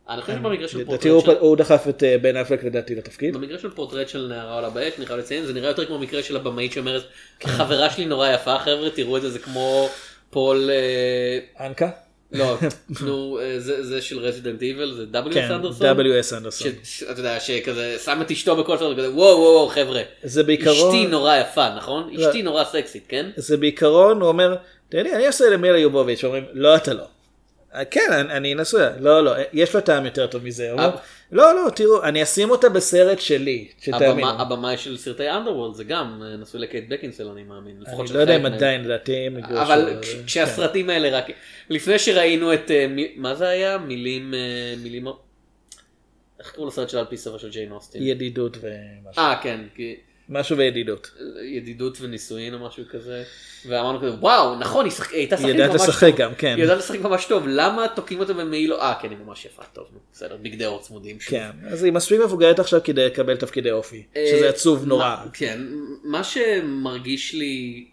A: אני חושב שבמקרה של
B: לדעתי
A: פורטרט של...
B: הוא דחף את אה, בן אפלק לדעתי לתפקיד.
A: במקרה של פורטרט של נערה עולה באש, אני חייב לציין, זה נראה יותר כמו המקרה של הבמאית שאומרת, חברה שלי נורא יפה, חבר'ה, תראו את זה, זה כמו פול... אה,
B: אנקה?
A: לא, נו, אה, זה של Resident Evil, זה W.S.
B: כן,
A: אנדרסון?
B: W.S. אנדרסון.
A: אתה יודע, שכזה שם את אשתו בכל סרט, כזה וואו וואו וואו חבר'ה,
B: זה בעיקרון,
A: אשתי נורא יפה, נכון? אשתי נורא סקסית, כן?
B: זה בעיקרון, הוא אומר, אתה יודע, אני עושה למילה יובוביץ', אומרים, לא אתה לא. "אה, כן, אני, אני נשוי, לא, לא, יש לו טעם יותר טוב מזה.
A: אב-
B: לא, לא, תראו, אני אשים אותה בסרט שלי, שתאמינו.
A: הבמה- הבמאי של סרטי אנדרוולד זה גם אה, נשוי לקייט בקינסל אני מאמין,
B: אני לא יודע אם. עדיין, לדעתי הם הגיעו
A: אבל
B: שהוא-
A: כש-
B: כן.
A: כשהסרטים האלה רק, לפני שראינו את, אה, מה זה היה? מילים, מילים, איך קראו לסרט של על פי ספר של ג'יין אוסטין?
B: ידידות ומשהו.
A: אה כן, כי-
B: משהו וידידות.
A: ידידות ונישואין או משהו כזה, ואמרנו כזה וואו נכון היא היא הייתה
B: היא
A: שחקנית ממש
B: לשחק
A: טוב,
B: גם, כן.
A: היא יודעת לשחק ממש טוב, למה תוקעים אותה במעילו, אה כן היא ממש יפה, טוב בסדר, בגדי אור צמודים שוב.
B: כן, אז היא מספיק מבוגרת עכשיו כדי לקבל תפקידי אופי,
A: אה,
B: שזה עצוב נורא.
A: כן, מה שמרגיש לי,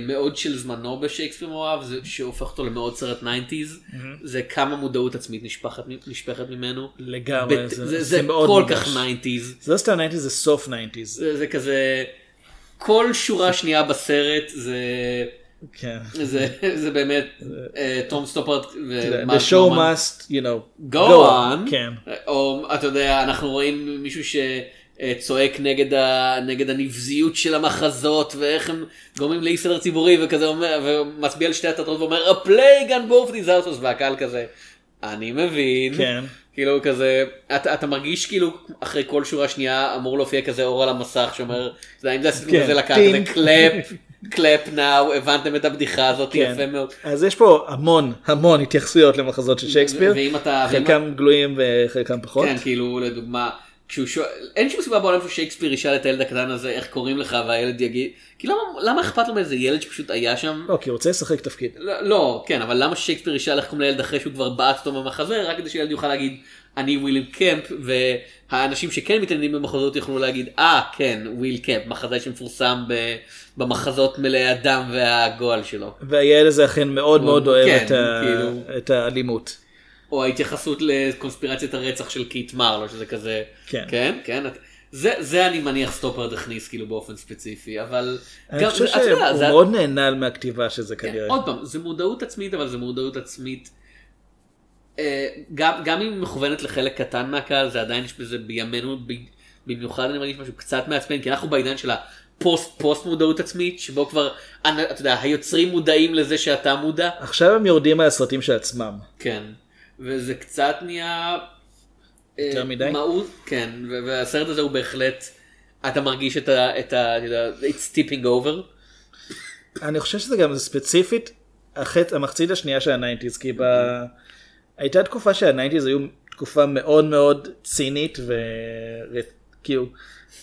A: מאוד של זמנו בשייקספיר מאוהב, זה שהופך אותו למאוד סרט 90's, זה כמה מודעות עצמית נשפכת, נשפכת ממנו.
B: לגמרי,
A: בת-
B: זה-
A: זה,
B: זה
A: זה
B: מאוד
A: כל. כך 90's.
B: זה לא סתם 90's זה סוף 90's.
A: זה, זה כזה, כל שורה שנייה בסרט זה,
B: כן.
A: זה, זה באמת אה, תום
B: יודע,
A: ומרק
B: The show must, you know,
A: go on.
B: כן.
A: או אתה יודע, אנחנו רואים מישהו שצועק נגד, ה, נגד הנבזיות של המחזות ואיך הם גורמים לאי סדר ציבורי וכזה אומר, ומצביע על שתי התיאטרות ואומר a plague on both these houses והקהל כזה, אני מבין.
B: כן.
A: כאילו כזה, אתה, אתה מרגיש כאילו אחרי כל שורה שנייה אמור להופיע כזה אור על המסך שאומר, יודע, אם זה עשיתם
B: כן,
A: כזה לקהל, כזה. Clap, clap now, הבנתם את הבדיחה הזאת
B: כן.
A: יפה מאוד.
B: אז יש פה המון המון התייחסויות למחזות של שייקספיר,
A: אתה... ואם
B: חלקם גלויים וחלקם פחות.
A: כן, כאילו, לדוגמה, כשהוא שואל, אין שום סיבה בעולם ששייקספיר ישאל את הילד הקטן הזה איך קוראים לך והילד יגיד, כי למה, למה אכפת לו מאיזה ילד שפשוט היה שם?
B: לא, כי הוא רוצה לשחק תפקיד.
A: לא, לא, כן, אבל למה שייקספיר ישאל איך קוראים לילד אחרי שהוא כבר בעט אותו במחזה, רק כדי שילד יוכל להגיד, אני וויליאם קמפ, והאנשים שכן מתעניינים במחזות יוכלו להגיד, אה, כן, וויל קמפ, מחזאי שמפורסם ב- במחזות מלאי הדם והגועל שלו.
B: והילד הזה אכן מאוד מאוד אוהב
A: כן,
B: את ה-
A: כאילו.
B: את האלימות.
A: או ההתייחסות לקונספירציית הרצח של קיט מרלו, שזה כזה,
B: כן.
A: כן, כן, זה, זה אני מניח סטופרד הכניס כאילו באופן ספציפי, אבל
B: אני חושב
A: אתה יודע,
B: שהוא
A: זה-
B: מאוד נהנה מהכתיבה של זה
A: כן,
B: כנראה.
A: עוד פעם, זה מודעות עצמית, אבל זה מודעות עצמית, אה, גם, גם אם היא מכוונת לחלק קטן מהקהל, זה עדיין יש בזה בימינו, ב- במיוחד אני מרגיש משהו קצת מעצבן, כי אנחנו בעידן של הפוסט פוסט מודעות עצמית, שבו כבר, אתה יודע, היוצרים מודעים לזה שאתה מודע.
B: עכשיו הם יורדים מהסרטים של עצמם.
A: כן, וזה קצת נהיה...
B: יותר
A: אה,
B: מדי?
A: מהות, כן, והסרט הזה הוא בהחלט, אתה מרגיש את ה... את ה... it's tipping over.
B: אני חושב שזה גם ספציפית החצ... המחצית השנייה של ה Nineties כי ב... הייתה תקופה שה Nineties היו תקופה מאוד מאוד צינית וכאילו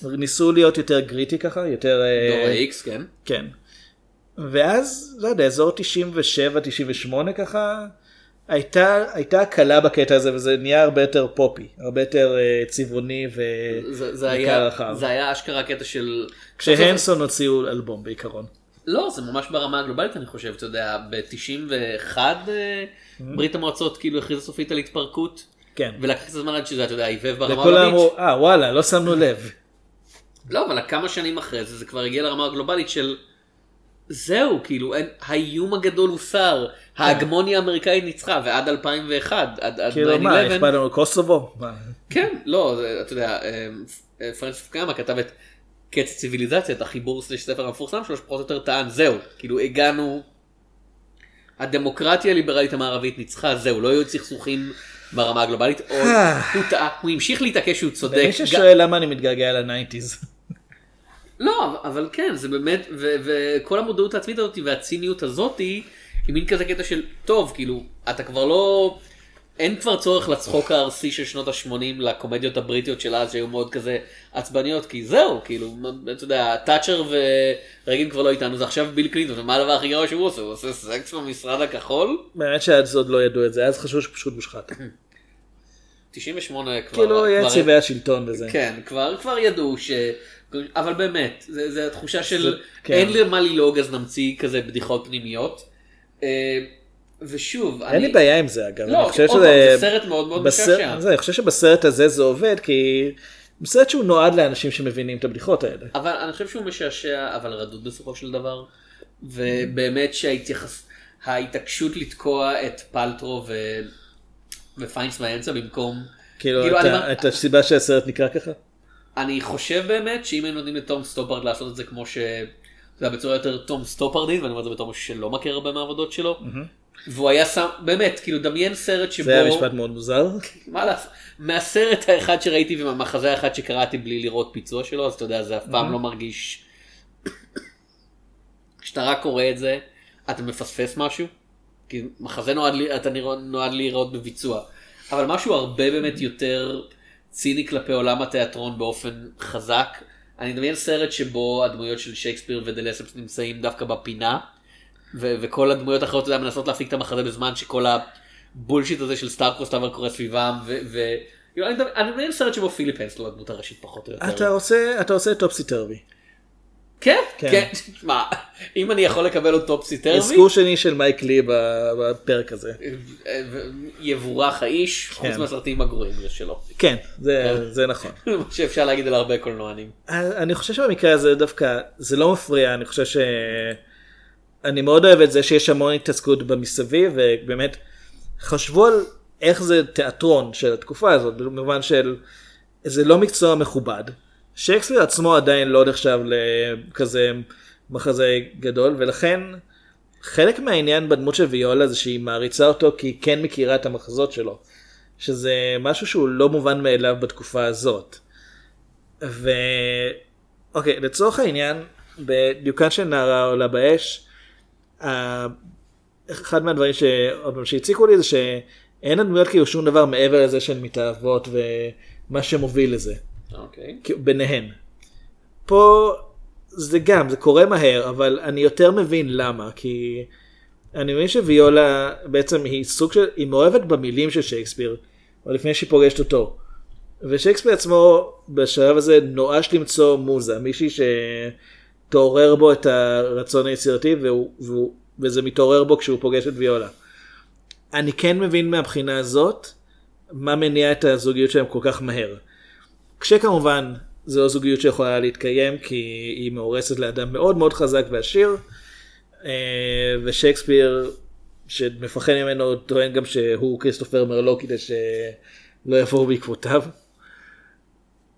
B: ניסו להיות יותר gritty ככה יותר אה,
A: דור ה-X, כן.
B: כן. ואז לא יודע אזור 97 98 ככה הייתה הייתה הקלה בקטע הזה וזה נהיה הרבה יותר poppy הרבה יותר אה, צבעוני ו...
A: זה, זה,
B: וקהל
A: היה,
B: רחב.
A: זה היה אשכרה קטע של...
B: כשהנסון הוציאו אלבום בעיקרון.
A: לא, זה ממש ברמה הגלובלית אני חושב, אתה יודע, ב-91 ברית המועצות כאילו הכריזה סופית על התפרקות,
B: כן.
A: ולקח קצת זמן עד שזה, אתה יודע, היבב ברמה
B: וכולם
A: העולמית.
B: אמרו אה וואלה לא שמנו לב.
A: לא, אבל כמה שנים אחרי זה, זה כבר הגיע לרמה הגלובלית של... זהו, כאילו, אין, האיום הגדול הוסר, ההגמוניה האמריקאית ניצחה, ועד 2001, עד, עד 9-11,
B: כאילו מה אכפת לנו קוסובו?
A: כן, לא, זה, אתה יודע, אה, פרנסיס פוקויאמה כתב את קץ הציוויליזציה, את החיבור slash ספר המפורסם שלו, שפחות או יותר טען, זהו, כאילו הגענו, הדמוקרטיה הליברלית המערבית ניצחה, זהו, לא היו סכסוכים ברמה הגלובלית, או הוא טעה, הוא המשיך להתעקש שהוא צודק.
B: למי
A: גם-
B: ששואל למה אני מתגעגע ל Nineties.
A: לא, אבל כן, זה באמת, וכל המודעות העצמית הזאת והציניות הזאת היא מין כזה קטע של, טוב, כאילו, אתה כבר לא, אין כבר צורך לצחוק הארסי של שנות ה-80 לקומדיות הבריטיות של אז שהיו מאוד כזה עצבניות, כי זהו, כאילו, מה- אתה יודע, תאצ'ר ורייגן כבר לא איתנו, זה עכשיו ביל קלינטון, ומה הדבר הכי גרוע שהוא עושה? הוא עושה סקס במשרד הכחול?
B: באמת שעד עוד לא ידעו את זה אז חשבו שפשוט מושחת.
A: 98 כבר,
B: כאילו צבעי השלטון וזה.
A: כן, כבר, כבר ידעו ש... אבל באמת, זה, זה התחושה של
B: זה- כן.
A: אין למה ללעוג אז נמציא כזה בדיחות פנימיות. אה, ושוב,
B: אין לי בעיה עם זה אגב.
A: לא,
B: אני
A: עוד פעם,
B: שזה-
A: זה סרט מאוד מאוד
B: בסרט-
A: משעשע.
B: זה, אני חושב שבסרט הזה זה עובד כי הוא סרט שהוא נועד לאנשים שמבינים את הבדיחות האלה.
A: אבל אני חושב שהוא משעשע, אבל רדוד בסופו של דבר. ובאמת שההתייחס... ההתעקשות לתקוע את פלטרו ו... ופיינס באמצע במקום...
B: כאילו
A: כאילו,
B: את
A: אני
B: את הסיבה שהסרט נקרא ככה.
A: אני חושב באמת שאם היינו נותנים לתום סטופרד לעשות את זה כמו ש... זה היה בצורה יותר תום סטופרדית, ואני אומר את זה בתור מישהו שלא מכיר הרבה מהעבודות שלו. והוא היה שם, באמת, כאילו דמיין סרט שבו...
B: זה היה משפט מאוד מוזר.
A: מה לעשות? מהסרט האחד שראיתי ומהמחזה האחד שקראתי בלי לראות ביצוע שלו, אז אתה יודע, זה אף פעם לא מרגיש... כשאתה רק קורא את זה, אתה מפספס משהו. כי מחזה נועד, אתה נועד לראות בביצוע. אבל משהו הרבה באמת יותר ציני כלפי עולם התיאטרון באופן חזק. אני מדמיין סרט שבו הדמויות של שייקספיר ודה לספס נמצאים דווקא בפינה, ו- וכל הדמויות האחרות, אתה מנסות להפיק את המחזה בזמן שכל ה bullshit הזה של star-crossed lovers קורה סביבם, ו... ו- אני מדמיין- סרט שבו פיליפ הנסלו הדמות הראשית פחות או יותר.
B: אתה עושה Topsy-Turvy.
A: כן,
B: כן.
A: כן, מה, אם אני יכול לקבל עוד Topsy-Turvy,
B: אזכור שני של מייק לי בפרק הזה.
A: יבורך האיש, חוץ
B: כן.
A: מהסרטים הגרועים שלו.
B: כן, זה- זה נכון.
A: מה שאפשר להגיד על הרבה קולנוענים.
B: אני חושב שבמקרה הזה דווקא זה לא מפריע, אני חושב ש... אני מאוד אוהב את זה שיש המון התעסקות במסביב, ובאמת חשבו על איך זה תיאטרון של התקופה הזאת, במובן של זה לא מקצוע מכובד. שייקספיר עצמו עדיין לא נחשב לכזה מחזה גדול, ולכן חלק מהעניין בדמות של ויולה זה שהיא מעריצה אותו כי היא כן מכירה את המחזות שלו, שזה משהו שהוא לא מובן מאליו בתקופה הזאת. ו... אוקיי, לצורך העניין, בדיוקן של נערה עולה באש, אחד מהדברים ש... עוד פעם, שהציקו לי זה שאין הדמויות כאילו שום דבר מעבר לזה שהן מתאהבות ומה שמוביל לזה,
A: אוקיי.
B: כאילו, ביניהן. פה זה גם, זה קורה מהר, אבל אני יותר מבין למה, כי אני מבין שוויולה בעצם היא סוג של, היא מאוהבת במילים של שייקספיר, או לפני שהיא פוגשת אותו. ושייקספיר עצמו בשלב הזה נואש למצוא מוזה, מישהי שתעורר בו את הרצון היצירתי והוא, והוא, וזה מתעורר בו כשהוא פוגש את ויולה. אני כן מבין מהבחינה הזאת מה מניע את הזוגיות שלהם כל כך מהר. כשכמובן זו לא זוגיות שיכולה להתקיים כי היא מאורסת לאדם מאוד מאוד חזק ועשיר אה, ושייקספיר שמפחד ממנו טוען גם שהוא כריסטופר מרלו כדי שלא יבואו בעקבותיו.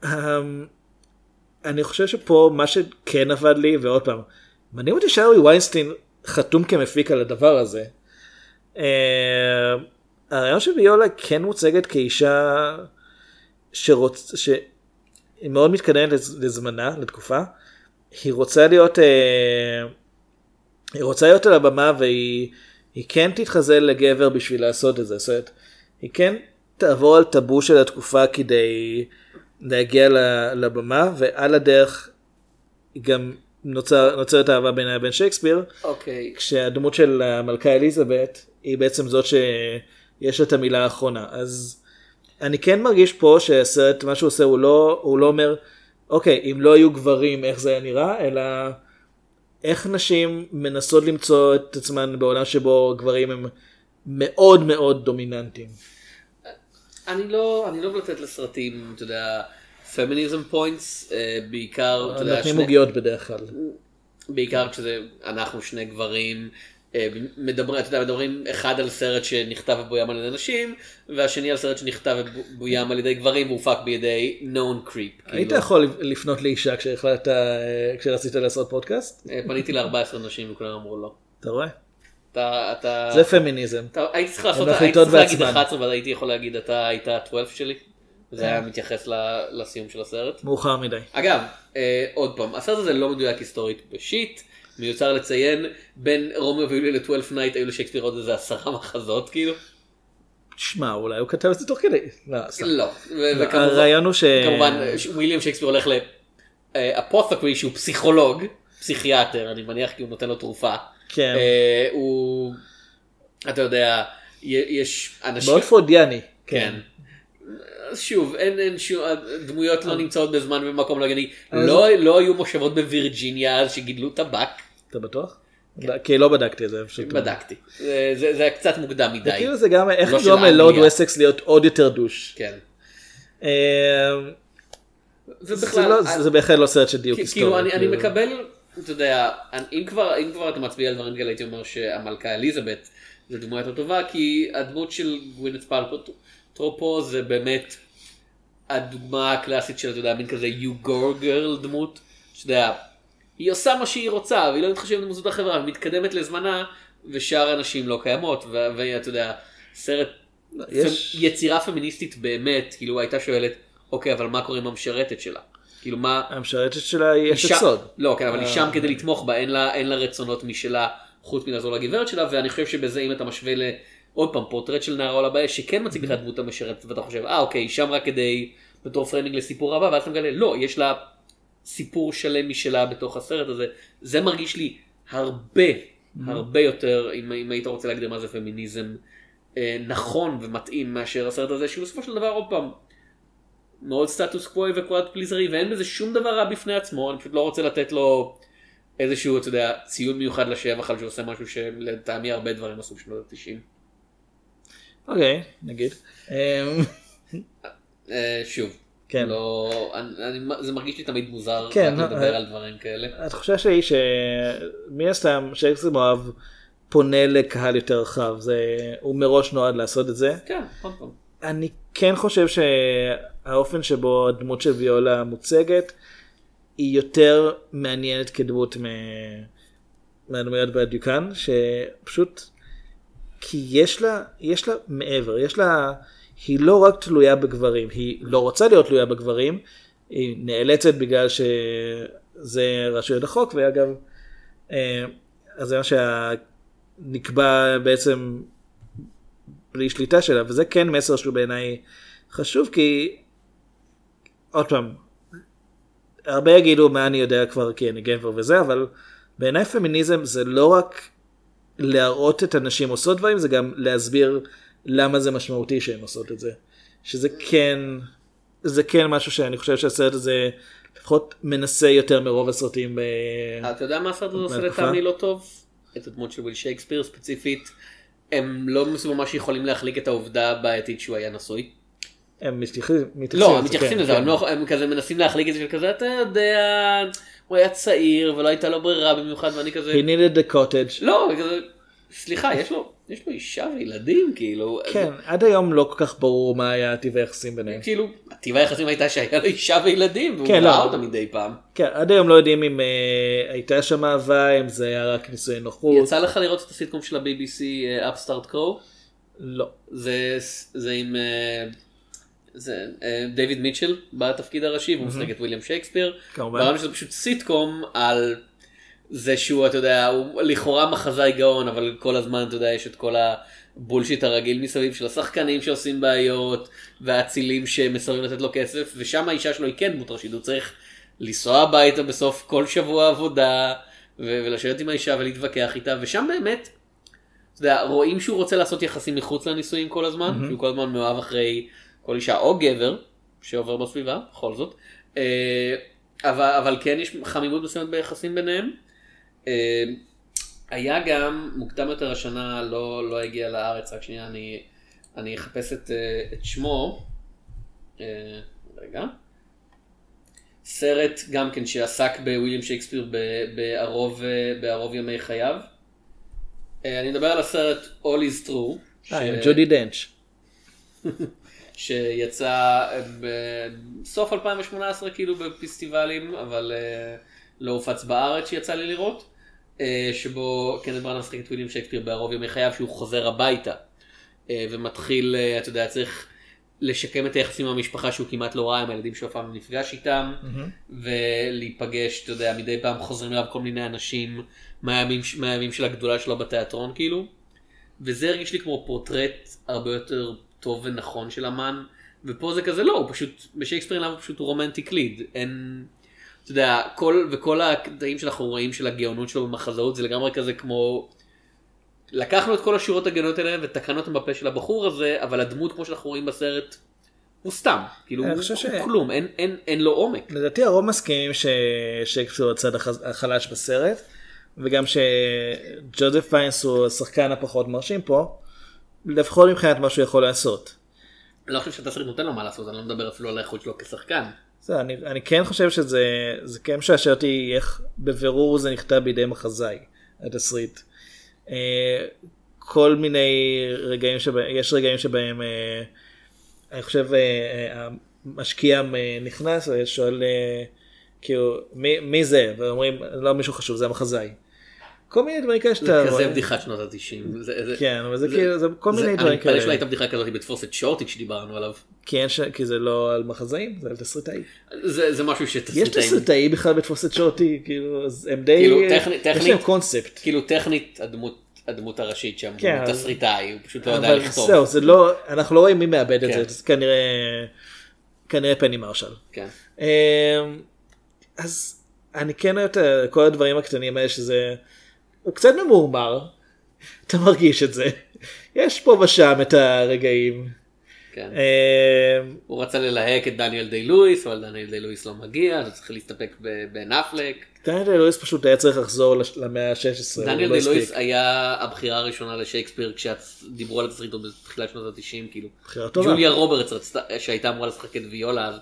B: אמ, אני חושב שפה מה שכן עבד לי ועוד פעם מעניין אותי שארי ויינסטין חתום כמפיק על הדבר הזה. אה, הרעיון של ויולה כן מוצגת כאישה שרוצ... שהיא מאוד מתקדמת לז- לזמנה, לתקופה. היא רוצה להיות, אה, היא רוצה להיות על הבמה והיא היא כן תתחזה לגבר בשביל לעשות את זה. זאת אומרת, היא כן תעבור על טאבו של התקופה כדי להגיע לבמה ועל הדרך גם נוצר, נוצרת אהבה בינה לבין שייקספיר.
A: אוקיי.
B: כשהדמות של המלכה אליזבת היא בעצם זאת שיש לה את המילה האחרונה אז אני כן מרגיש פה שהסרט מה שהוא עושה הוא לא הוא לא אומר אוקיי אם לא היו גברים איך זה היה נראה אלא איך נשים מנסות למצוא את עצמן בעולם שבו גברים הם מאוד מאוד דומיננטיים.
A: אני לא, אני לא לתת לסרטים, אתה יודע, פמיניזם פוינטס, בעיקר, אתה יודע,
B: נותנים עוגיות בדרך כלל.
A: בעיקר כשזה אנחנו שני גברים, אה, מדברים, אתה יודע, מדברים אחד על סרט שנכתב ובוים על ידי נשים, והשני על סרט שנכתב ובוים על ידי גברים והופק בידי known creep.
B: היית
A: כאילו.
B: יכול לפנות לאישה כשהחלטת אה, כשרצית לעשות פודקאסט?
A: אה, פניתי ל-14 נשים וכולם אמרו לא.
B: אתה רואה?
A: אתה, אתה,
B: זה פמיניזם.
A: אתה, הייתי צריך לעשות, הייתי צריך להגיד
B: בעצמן.
A: 11 ואז הייתי יכול להגיד אתה היית ה-12 שלי. זה היה מתייחס לסיום של הסרט.
B: מאוחר מדי.
A: אגב, אה, עוד פעם, הסרט הזה לא מדויק היסטורית בשיט, מיותר לציין, בין רומאו ויוליה ל-12 נייט היו לשייקספיר עוד איזה עשרה מחזות כאילו.
B: שמע, אולי הוא כתב את זה תוך כדי. לא.
A: לא. וכמובן-
B: הרעיון הוא ש...
A: כמובן, וויליאם שייקספיר הולך לאפות'קרי שהוא פסיכולוג, פסיכיאטר, אני מניח כי הוא נותן לו תרופה.
B: כן.
A: אה, הוא, אתה יודע, יש אנשים...
B: מאוד פרודיאני.
A: כן. אז שוב, אין, אין שום, הדמויות לא נמצאות בזמן ובמקום לא הגיוני. לא, לא היו מושבות בווירג'יניה אז שגידלו טבק,
B: אתה בטוח? כי לא בדקתי את זה. פשוט.
A: בדקתי. זה, זה, זה היה קצת מוקדם מדי.
B: וכאילו זה גם איך
A: לא
B: לגרום ללורד. וסקס להיות עוד יותר דוש.
A: כן.
B: זה
A: ובכלל,
B: לא- זה- זה בהחלט לא סרט של דיוק היסטורי.
A: כאילו אני, אני
B: כאילו.
A: מקבל, אתה יודע, אם כבר, אם כבר אתה מצביע על דברים כאלה הייתי אומר שהמלכה אליזבת זה דמות יותר טובה כי הדמות של גווינט פלפוטרופו זה באמת הדוגמה הקלאסית של אתה יודע מין כזה you go girl דמות, שאתה יודע, היא עושה מה שהיא רוצה והיא לא מתחשבת במוסדות החברה ומתקדמת לזמנה ושאר הנשים לא קיימות ואתה יודע סרט
B: יש-
A: פ- יצירה פמיניסטית באמת כאילו הייתה שואלת אוקיי אבל מה קורה עם המשרתת שלה? כאילו מה
B: המשרתת שלה היא אשת סוד.
A: לא, כן, אבל היא
B: אה,
A: שם כדי לתמוך בה, אין לה, אין לה רצונות משלה חוץ מלעזור לגברת שלה, ואני חושב שבזה אם אתה משווה ל... עוד פעם, פורטרט של נערה עולה באש, שכן מציג לך דמות המשרת, ואתה חושב, אה אוקיי, היא שם רק כדי, בתור framing לסיפור הבא, ואז אתה מגלה, לא, יש לה סיפור שלם משלה בתוך הסרט הזה. זה מרגיש לי הרבה, הרבה יותר, אם, אם היית רוצה להגדיר מה זה פמיניזם, אה, נכון ומתאים מאשר הסרט הזה, שהוא בסופו של דבר, עוד פעם, מאוד סטטוס קוואי ו crowd-pleaser י ואין בזה שום דבר רע בפני עצמו אני פשוט לא רוצה לתת לו איזשהו, אתה יודע, ציון מיוחד לשבח על שהוא עושה משהו שלטעמי הרבה דברים עשו בשנות ה-90.
B: אוקיי, נגיד. אמ,
A: אה, שוב.
B: כן.
A: לא, אני, אני, זה מרגיש לי תמיד מוזר
B: כן,
A: רק לדבר
B: אה,
A: על דברים כאלה.
B: התחושה שלי שמן הסתם מאוהב פונה לקהל יותר רחב, זה, הוא מראש נועד לעשות את זה.
A: כן, עוד פעם.
B: אני כן חושב שהאופן שבו הדמות של ויולה מוצגת היא יותר מעניינת כדמות מ- מהדמויות בדיוקן, שפשוט כי יש לה, יש לה מעבר, יש לה, היא לא רק תלויה בגברים, היא לא רוצה להיות תלויה בגברים, היא נאלצת בגלל שזה רשויות החוק, ואגב, אה, אז זה מה שנקבע בעצם בלי שליטה שלה, וזה כן מסר שהוא בעיניי חשוב, כי עוד פעם, הרבה יגידו מה אני יודע כבר כי אני גבר וזה, אבל בעיניי פמיניזם זה לא רק להראות את הנשים עושות דברים, זה גם להסביר למה זה משמעותי שהן עושות את זה. שזה כן, זה כן משהו שאני חושב שהסרט הזה לפחות מנסה יותר מרוב הסרטים. ב...
A: אתה יודע מה הסרט הזה עושה? לטעמי לא טוב? את הדמות של וויל שייקספיר ספציפית. הם לא ממש יכולים להחליק את העובדה הבעייתית שהוא היה נשוי.
B: הם מתייחסים
A: לא,
B: לזה,
A: הם מתייחסים
B: כן,
A: לזה,
B: כן.
A: הם לא- הם כזה מנסים להחליק את זה כזה, אתה יודע, הוא היה צעיר ולא הייתה לו ברירה במיוחד ואני כזה,
B: He needed the cottage.
A: לא, סליחה, יש לו, יש לו אישה וילדים, כאילו,
B: כן, עד היום לא כל כך ברור מה היה טיב היחסים ביניהם.
A: כאילו, טיב היחסים הייתה שהיה לו אישה וילדים, והוא
B: כן,
A: ראה
B: לא.
A: אותה מדי פעם.
B: כן, עד היום לא יודעים אם אה, הייתה שם אהבה, אם זה היה רק נישואי נוחות.
A: יצא לך לראות את הסיטקום של ה-BBC אפסטארט קרו?
B: לא.
A: זה זה עם אה, זה דיוויד מיטשל בתפקיד הראשי והוא משחק את וויליאם שייקספיר.
B: כמובן.
A: ברמה שזה פשוט סיטקום על זה שהוא אתה יודע הוא לכאורה מחזאי גאון אבל כל הזמן אתה יודע יש את כל הבולשיט הרגיל מסביב של השחקנים שעושים בעיות והאצילים שמסרבים לתת לו כסף ושם האישה שלו היא כן דמות ראשית הוא צריך לנסוע הביתה בסוף כל שבוע עבודה ו- ולשבת עם האישה ולהתווכח איתה ושם באמת אתה יודע, רואים שהוא רוצה לעשות יחסים מחוץ לנישואים כל הזמן,
B: מהמם.
A: שהוא כל הזמן מאוהב אחרי כל אישה או גבר שעובר בסביבה, בכל זאת. אה, אבל, אבל כן יש חמימות מסוימת ביחסים ביניהם. אה, היה גם, מוקדם יותר השנה, לא, לא הגיע לארץ, רק שנייה, אני, אני אחפש את, אה, את שמו. אה, רגע. סרט גם כן שעסק בוויליאם שייקספיר ב- בערוב, אה, בערוב ימי חייו. אני מדבר על הסרט All is True.
B: אה, עם ג'ודי דנץ'.
A: שיצא בסוף 2018 כאילו בפסטיבלים, אבל לא הופץ בארץ שיצא לי לראות, שבו קנד בראנה משחק את וויליאם שייקספיר בערוב ימי חייו שהוא חוזר הביתה אה, ומתחיל, אה, אתה יודע, צריך לשקם את היחסים עם המשפחה שהוא כמעט לא ראה עם הילדים שהוא אף פעם נפגש איתם ולהיפגש, אתה יודע, מדי פעם חוזרים אליו כל מיני אנשים מהימים, מהימים של הגדולה שלו בתיאטרון כאילו. וזה הרגיש לי כמו פורטרט הרבה יותר טוב ונכון של אמן, ופה זה כזה לא, הוא פשוט, בשייקספיר למה פשוט הוא רומנטיק ליד, אין, אתה יודע, כל, וכל הקטעים שאנחנו רואים של הגאונות שלו במחזאות זה לגמרי כזה כמו, לקחנו את כל השורות הגאונות האלה ותקענו אותם בפה של הבחור הזה, אבל הדמות כמו שאנחנו רואים בסרט, הוא סתם, כאילו, הוא,
B: ש-
A: כלום, אין, אין, אין לו עומק.
B: לדעתי הרוב מסכימים ששייקספיר הוא הצד החלש בסרט, וגם שג'וזף פיינס הוא השחקן הפחות מרשים פה, לפחות מבחינת מה שהוא יכול לעשות.
A: אני לא חושב שהתסריט נותן לו מה לעשות, אני לא מדבר אפילו על האיכות שלו כשחקן.
B: זה, אני, אני כן חושב שזה זה כן משעשע אותי איך בבירור זה נכתב בידי מחזאי, התסריט. אה, כל מיני רגעים שבהם, יש רגעים שבהם אה, אני חושב אה, אה, המשקיע אה, נכנס ושואל אה, כאילו מי, מי זה ואומרים לא מישהו חשוב זה המחזאי. כל מיני דברים כאלה
A: זה
B: שאתה
A: כזה
B: רואה.
A: בדיחת שנות ה-90.
B: כן, אבל זה כאילו, זה כל מיני
A: אני
B: דברים כאלה.
A: שלא הייתה בדיחה כזאת בתפוס את שורטיק שדיברנו עליו.
B: ש... כי זה לא על מחזאים, זה על תסריטאי.
A: זה זה משהו
B: יש
A: שתסריטאים,
B: תסריטאי בכלל בתפוס את שוטי, כאילו, אז הם די,
A: כאילו,
B: יש להם קונספט.
A: כאילו טכנית הדמות הדמות הראשית שם,
B: כן,
A: הוא תסריטאי, הוא פשוט לא יודע לכתוב.
B: זהו, זה לא, אנחנו לא רואים מי מאבד את
A: כן.
B: זה, זה כנראה, כנראה פני מרשל.
A: כן.
B: אמ, אז אני כן אוהב את כל הדברים הקטנים האלה שזה, הוא קצת ממורמר, אתה מרגיש את זה. יש פה ושם את הרגעים.
A: כן.
B: אה,
A: הוא רצה ללהק את דניאל דיי לואיס, אבל דניאל דיי לואיס לא מגיע, אז צריך להסתפק בבן אפלק.
B: דניאל דיי לואיס פשוט היה צריך לחזור למאה ה-16.
A: דניאל דיי לואיס היה הבחירה הראשונה לשייקספיר כשדיברו על התסריט עוד בתחילת שנות ה-90, כאילו.
B: בחירה טובה.
A: ג'וליה רוברטס שהייתה אמורה לשחק את ויולה, אז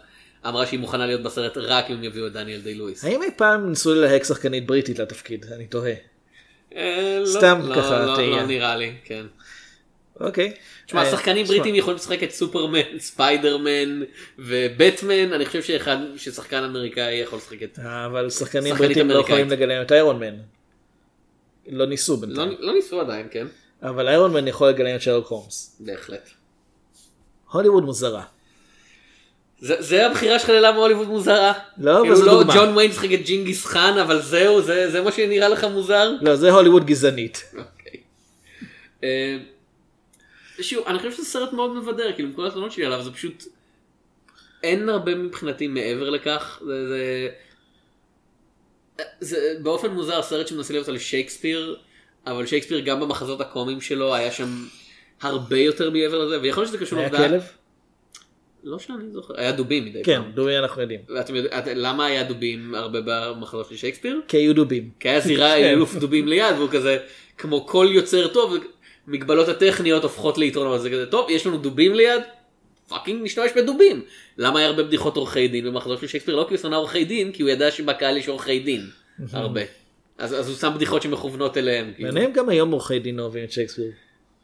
A: אמרה שהיא מוכנה להיות בסרט רק אם הם יביאו את דניאל דיי לואיס.
B: האם אי פעם ניסו ללהק שחקנית בריטית לתפקיד? אני תוהה.
A: אה, לא-
B: סתם
A: לא-
B: ככה,
A: לא-
B: תהייה.
A: לא נראה לי, כן.
B: אוקיי.
A: תשמע,
B: אה,
A: שחקנים בריטים יכולים לשחק את סופרמן, ספיידרמן ובטמן, אני חושב שאחד, ששחקן אמריקאי יכול לשחק את...
B: אבל שחקנים בריטים לא. יכולים לגלם את איירון מן. לא ניסו
A: לא
B: בינתיים.
A: לא ניסו עדיין, כן?
B: אבל איירון מן יכול לגלם את שרלוק הולמס.
A: בהחלט.
B: הוליווד מוזרה.
A: זה, זה הבחירה שלך ללמה הוליווד מוזרה?
B: לא, אבל
A: כאילו
B: זו
A: לא
B: דוגמה.
A: ג'ון ויין שחק את ג'ינגיס חאן, אבל זהו, זה, זה מה שנראה לך מוזר?
B: לא, זה הוליווד גזענית.
A: אוקיי. אה, שוב, אני חושב שזה סרט מאוד מבדר, כאילו, כל התלונות שלי עליו, זה פשוט... אין הרבה מבחינתי מעבר לכך. זה, זה... זה באופן מוזר סרט שמנסה להיות על שייקספיר, אבל שייקספיר גם במחזות הקומיים שלו היה שם הרבה יותר מעבר לזה, ויכול להיות שזה קשור
B: היה
A: לעובדה... לא שאני זוכר, היה דובים מדי
B: כן,
A: פעם.
B: דובי אנחנו יודעים.
A: ואתם יודעים, את- למה היה דובים הרבה במחזות של שייקספיר?
B: כי היו דובים.
A: כי היה זירה
B: כן.
A: אלוף דובים ליד והוא כזה כמו כל יוצר טוב מגבלות הטכניות הופכות ליתרונות זה כזה טוב יש לנו דובים ליד fucking נשתמש בדובים למה היה הרבה בדיחות עורכי דין במחזות של שייקספיר לא כי הוא שנא עורכי דין כי הוא ידע שבקהל יש עורכי דין הרבה אז, אז הוא שם בדיחות שמכוונות אליהם כאילו.
B: מעניין גם היום עורכי דין אוהבים את שייקספיר.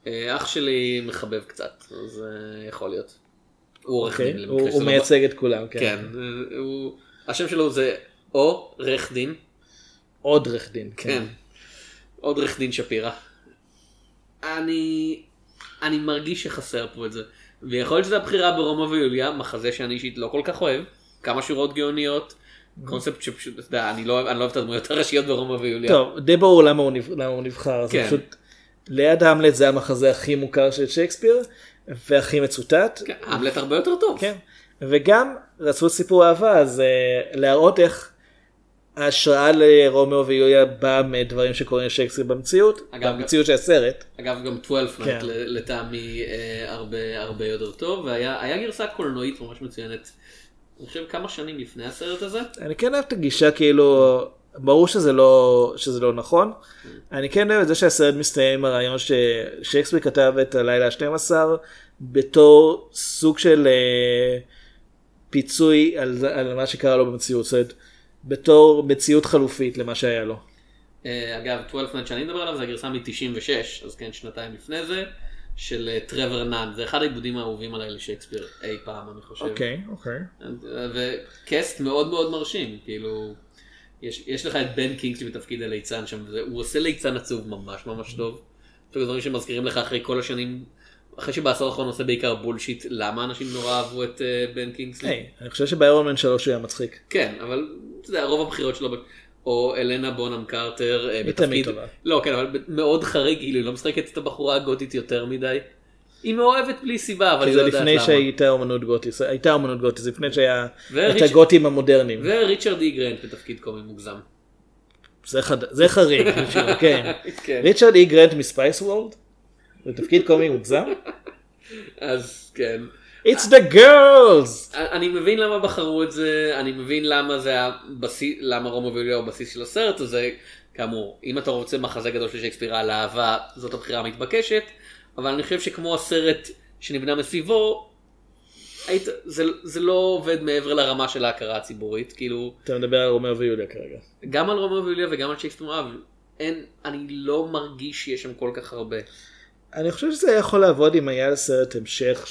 A: אה, אח שלי מחבב קצת אז אה, יכול להיות. הוא עורך
B: אוקיי?
A: דין
B: הוא
A: שלא-
B: מייצג את כולם. כן.
A: כן הוא- השם שלו זה או רך דין
B: עוד עורך דין.
A: כן.
B: כן.
A: עוד עורך דין שפירא. אני, אני מרגיש שחסר פה את זה. ויכול להיות שזה הבחירה ברומא ויוליה, מחזה שאני אישית לא כל כך אוהב. כמה שורות גאוניות. קונספט שפשוט, אתה יודע, אני לא אוהב אני לא אוהב את הדמויות הראשיות ברומא ויוליה.
B: טוב, די ברור למה הוא נבח- למה הוא נבחר. זה
A: כן.
B: פשוט... ליד המלט זה המחזה הכי מוכר של שייקספיר והכי מצוטט.
A: כן, המלט הרבה יותר טוב.
B: כן. וגם רצו סיפור אהבה אז uh, להראות איך ההשראה לרומאו ויוליה באה מדברים שקורים לשייקספיר במציאות,
A: אגב,
B: במציאות של הסרט.
A: אגב גם 12
B: כן.
A: לטעמי אה, הרבה הרבה יותר טוב והיה היה גרסה קולנועית ממש מצוינת. אני חושב כמה שנים לפני הסרט הזה.
B: אני כן אוהב את הגישה כאילו, ברור שזה לא, שזה לא נכון. אני כן אוהב את זה שהסרט מסתיים עם הרעיון ששייקספיר כתב את הלילה ה-12 בתור סוג של אה, פיצוי על, על מה שקרה לו במציאות. זאת אומרת, בתור מציאות חלופית למה שהיה לו.
A: אה, אגב, 12 נייט שאני מדבר עליו זה הגרסה מ-96, אז כן, שנתיים לפני זה, של אה, טרוור נאן, זה אחד העיבודים האהובים עליי לשייקספיר אי פעם, אני חושב.
B: אוקיי, אוקיי.
A: וקאסט מאוד מאוד מרשים, כאילו, יש, יש לך את בן קינגסלי בתפקיד הליצן שם, וזה, הוא עושה ליצן עצוב ממש ממש טוב. זה דברים שמזכירים לך אחרי כל השנים, אחרי שבעשור האחרון עושה בעיקר בולשיט, למה אנשים נורא אהבו את אה, בן קינגסלי?
B: היי, אני חושב שבאיירון מן 3 הוא היה מצחיק.
A: כן, אבל אתה יודע, רוב הבחירות שלו, או אלנה בונאם קרטר, אה,
B: היא תמיד
A: בתפקיד,
B: טובה.
A: לא כן, אבל מאוד חריג, כאילו היא לא משחקת את הבחורה הגותית יותר מדי. היא מאוהבת בלי סיבה, אבל
B: כי
A: היא
B: זה
A: לא יודעת
B: לפני
A: למה.
B: שהייתה אומנות גותית, זה- הייתה אומנות גותית, זה לפני שהיה את
A: וריצ'-
B: הגותים המודרניים.
A: וריצ'רד אי גרנט בתפקיד קומי מוגזם.
B: זה חד- זה חריג, כן.
A: כן.
B: ריצ'רד אי גרנט מ-Spice World? זה תפקיד קומי מוגזם?
A: אז כן.
B: It's the girls!
A: אני מבין למה בחרו את זה, אני מבין למה זה הבסיס, למה רומאו ויוליה הוא הבסיס של הסרט הזה, כאמור, אם אתה רוצה מחזה גדול של שייקספיר על אהבה, זאת הבחירה המתבקשת, אבל אני חושב שכמו הסרט שנבנה מסביבו, היית, זה, זה לא עובד מעבר לרמה של ההכרה הציבורית, כאילו,
B: אתה מדבר על רומאו ויוליה כרגע.
A: גם על רומא ויוליה וגם על שייקספיר מאהב, אין, אני לא מרגיש שיש שם כל כך הרבה.
B: אני חושב שזה יכול לעבוד אם היה לסרט המשך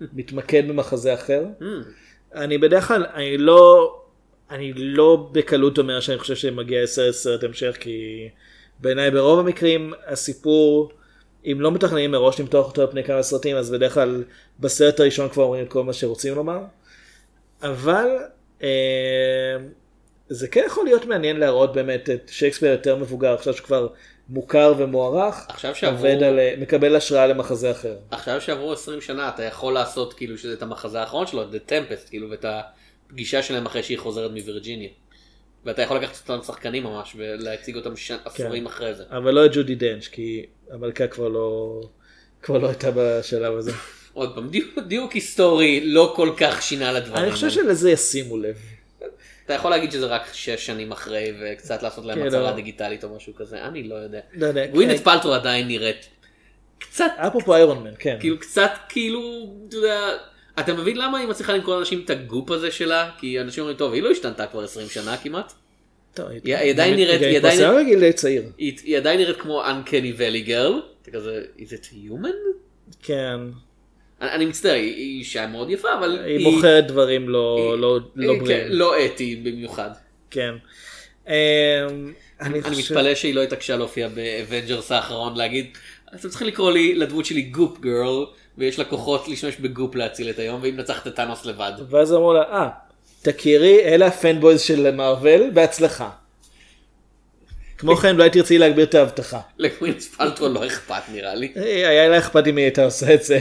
B: שמתמקד במחזה אחר.
A: Hmm,
B: אני בדרך כלל, אני לא, אני לא בקלות אומר שאני חושב שמגיע לסרט סרט המשך, כי בעיניי ברוב המקרים הסיפור, אם לא מתכננים מראש למתוח אותו על פני כמה סרטים, אז בדרך כלל בסרט הראשון כבר אומרים את כל מה שרוצים לומר. אבל אה, זה כן יכול להיות מעניין להראות באמת את שייקספיר יותר מבוגר, עכשיו שכבר מוכר ומוערך,
A: עכשיו שעברו-
B: עובד על, מקבל השראה למחזה אחר.
A: עכשיו שעברו 20 שנה אתה יכול לעשות כאילו שזה את המחזה האחרון שלו, The Tempest, כאילו, ואת הפגישה שלהם אחרי שהיא חוזרת מווירג'יניה. ואתה יכול לקחת אותם שחקנים ממש ולהציג אותם ש... עשורים אחרי
B: כן.
A: זה.
B: אבל לא את ג'ודי דנץ', כי המלכה כבר לא, כבר לא הייתה בשלב הזה.
A: עוד פעם, דיוק, דיוק היסטורי לא כל כך שינה לדברים.
B: אני חושב. שלזה ישימו לב.
A: אתה יכול להגיד שזה רק שש שנים אחרי וקצת לעשות להם
B: כן,
A: הצהרה
B: לא.
A: דיגיטלית או משהו כזה, אני לא יודע.
B: לא יודע.
A: גווינט פלטרו עדיין נראית קצת,
B: אפרופו איירון מן, כן.
A: כאילו קצת כאילו, אתה יודע, אתה מבין למה היא מצליחה למכור לאנשים את הגופ הזה שלה? כי אנשים אומרים, טוב, היא לא השתנתה כבר 20 שנה כמעט. היא- היא עדיין נראית- היא
B: היא
A: עדיין-
B: צעיר.
A: היא היא עדיין נראית כמו Uncanny Valley Girl. אתה כזה, is it human?
B: כן.
A: אני מצטער, היא היא אישה מאוד יפה, אבל
B: היא מוכרת דברים לא
A: היא-
B: לא- לא
A: היא-
B: בריאים.
A: כן, לא אתי במיוחד.
B: כן. אמ, אני.
A: מתפלא שהיא לא התעקשה להופיע ב-Avengers האחרון להגיד, אתם צריכים לקרוא לי לדמות שלי Goop Girl, ויש לה כוחות להשתמש ב-Goop להציל את היום, והיא מנצחת את טאנוס לבד.
B: ואז אמרו לה, אה, תכירי, אלה ה-fanboys של מארוול, בהצלחה. כמו כן, אולי תרצי להגביר את האבטחה.
A: לקווינס פלטרו לא אכפת נראה לי.
B: אה, היה לה אכפת אם היא הייתה עושה את זה.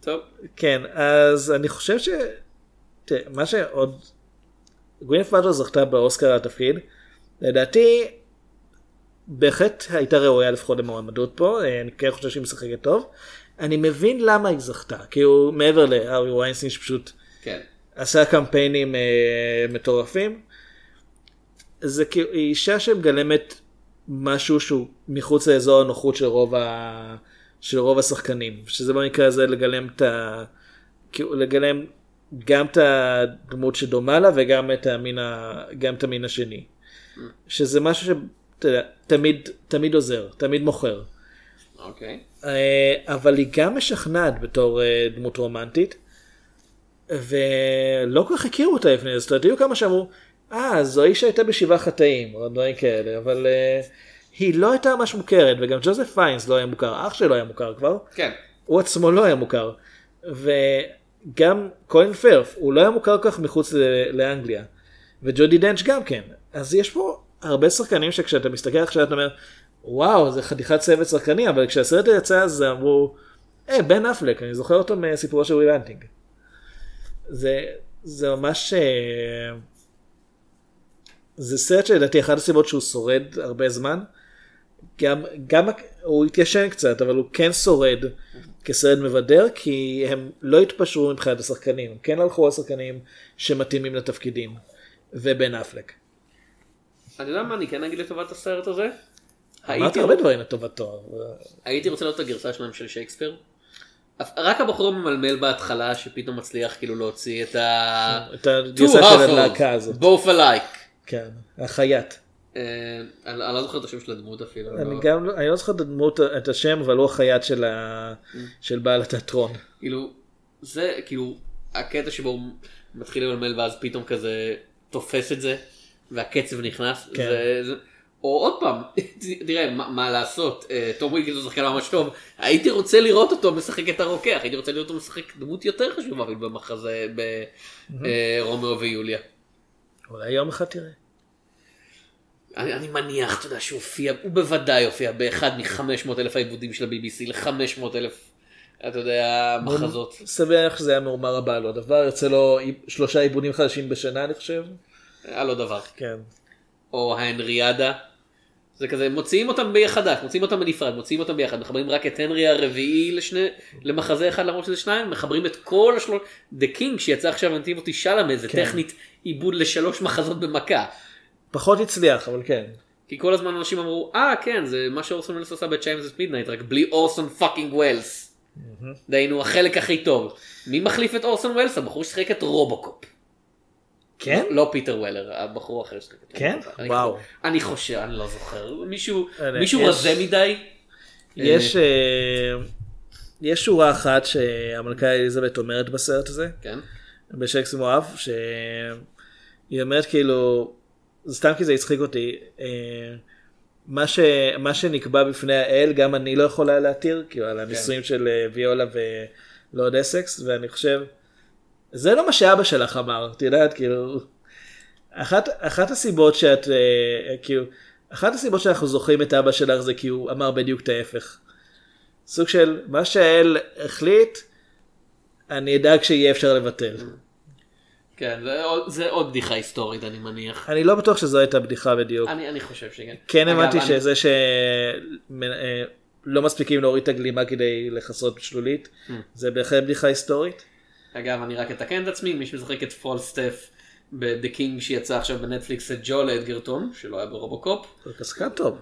A: טוב,
B: כן, אז אני חושב ש... תראה, מה שעוד... גווינט פלטרו זכתה באוסקר על התפקיד. לדעתי, בהחלט הייתה ראויה לפחות למועמדות פה, אה, אני כן חושב שהיא משחקת טוב. אני מבין למה היא זכתה, כאילו מעבר להארי ויינסטין שפשוט
A: כן.
B: עשה קמפיינים אה, מטורפים. זה כאילו היא אישה שמגלמת משהו שהוא מחוץ לאזור הנוחות של רוב, ה... של רוב השחקנים, שזה במקרה הזה לגלם את ה... כאילו לגלם גם את הדמות שדומה לה וגם את המין, ה... גם את המין השני. שזה משהו שתמיד תמיד עוזר, תמיד מוכר.
A: אוקיי.
B: אה, אבל היא גם משכנעת בתור אה, דמות רומנטית. ולא כל כך הכירו אותה לפני זה, זאת אומרת, היו כמה שאמרו, אה, זו איש שהייתה בשבעה חטאים, או דברים כאלה, אבל uh, היא לא הייתה ממש מוכרת, וגם ג'וזף פיינס לא היה מוכר, אח שלו היה מוכר כבר,
A: כן.
B: הוא עצמו לא היה מוכר, וגם קולין פרף, הוא לא היה מוכר כך מחוץ לאנגליה, וג'ודי דנץ' גם כן, אז יש פה הרבה שחקנים שכשאתה מסתכל עכשיו אתה אומר, וואו, זה חתיכת צוות שחקני, אבל כשהסרט יצא אז אמרו, אה, בן אפלק, אני זוכר אותו מסיפורו של וויל האנטינג. זה, זה ממש... אה, זה סרט שלדעתי אחת הסיבות שהוא שורד הרבה זמן. גם, גם הוא התיישן קצת, אבל הוא כן שורד כסרט מבדר, כי הם לא התפשרו מבחינת השחקנים, הם כן הלכו על שחקנים שמתאימים לתפקידים, ובן אפלק.
A: אני יודע מה אני כן אגיד לטובת הסרט הזה?
B: אמרת הרבה דברים לטובתו.
A: הייתי רוצה לראות את הגרסה שלהם של שייקספיר. רק הבחור הממלמל בהתחלה שפתאום מצליח כאילו להוציא את ה...
B: את הגרסה של הלהקה הזאת.
A: both alike.
B: כן, החייט.
A: אה, אני לא זוכר את השם של הדמות אפילו.
B: אני
A: לא-
B: גם, לא- אני לא זוכר את הדמות, את השם, אבל הוא החייט ה... של בעל התיאטרון.
A: כאילו, זה כאילו הקטע שבו הוא מתחיל למלמל ואז פתאום כזה תופס את זה והקצב נכנס.
B: כן.
A: זה. או עוד פעם, תראה מה, מה לעשות, אה, תום ווילקינסון הוא שחקן ממש טוב, הייתי רוצה לראות אותו משחק את הרוקח, הייתי רוצה לראות אותו משחק דמות יותר חשובה במחזה ברומאו ויוליה.
B: אולי יום אחד תראה.
A: אני, אני מניח, אתה יודע, שהוא הופיע, הוא בוודאי הופיע באחד מ-500 אלף העיבודים של ה-BBC ל-500 אלף, אתה יודע, מחזות.
B: שמח שזה היה מהומה רבה על לא דבר, יוצא לו שלושה עיבודים חדשים בשנה אני חושב.
A: היה לו דבר.
B: כן.
A: או ההנריאדה. זה כזה, מוציאים אותם ביחד, מוציאים אותם בנפרד, מוציאים אותם ביחד, מחברים רק את הנרי הרביעי לשני, למחזה אחד למרות שזה שניים, מחברים את כל השלוש, The King שיצא עכשיו עם טימותי שאלאמה, זה
B: כן.
A: טכנית עיבוד לשלוש מחזות במכה.
B: פחות הצליח אבל כן.
A: כי כל הזמן אנשים אמרו, אה כן, זה מה שאורסון וולס עשה ב-Midnight, רק בלי אורסון פאקינג ווילס. דהיינו החלק הכי טוב. מי מחליף את אורסון וולס? הבחור ששיחק את רובוקופ.
B: כן?
A: לא, פיטר וולר, הבחור האחר ששיחק את
B: כן? וואו.
A: אני חושב, אני לא זוכר. מישהו רזה מדי?
B: יש אה, יש שורה אחת שהמלכה אליזבת אומרת בסרט הזה,
A: כן.
B: בשייקספיר מאוהב, שהיא אומרת כאילו, סתם כי זה הצחיק אותי, אה, מה, ש, מה שנקבע בפני האל גם אני לא יכולה להתיר, כאילו על הנישואים של אה, ויולה ולורד אסקס, ואני חושב, זה לא מה שאבא שלך אמר, את יודעת, כאילו, אחת, אחת הסיבות שאת, אה, כאילו, אחת הסיבות שאנחנו זוכרים את אבא שלך זה כי הוא אמר בדיוק את ההפך. סוג של מה שהאל החליט, אני אדאג שיהיה אפשר לבטל.
A: כן, זה עוד- זה עוד בדיחה היסטורית אני מניח.
B: אני לא בטוח שזו הייתה בדיחה בדיוק.
A: אני אני חושב שכן.
B: כן הבנתי
A: אני-
B: שזה לא מספיק אם להוריד את הגלימה כדי לכסות שלולית. זה בהחלט בדיחה היסטורית.
A: אגב, אני רק אתקן את עצמי, מי שמשחק את פולסטף ב-The King שיצא עכשיו בנטפליקס זה ג'ואל אדגרטון, שלא היה ברובוקופ.
B: שחקן טוב.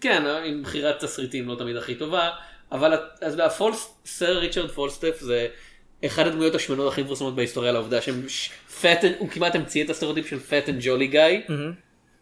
A: כן, עם בחירת תסריטים לא תמיד הכי טובה, אבל אז הפול-, סר ריצ'רד פולסטף זה אחד הדמויות השמנות הכי מפורסמות בהיסטוריה לעובדה שהם ש- fat, and- הוא כמעט המציא את הסטריאוטיפ של fat and jolly guy,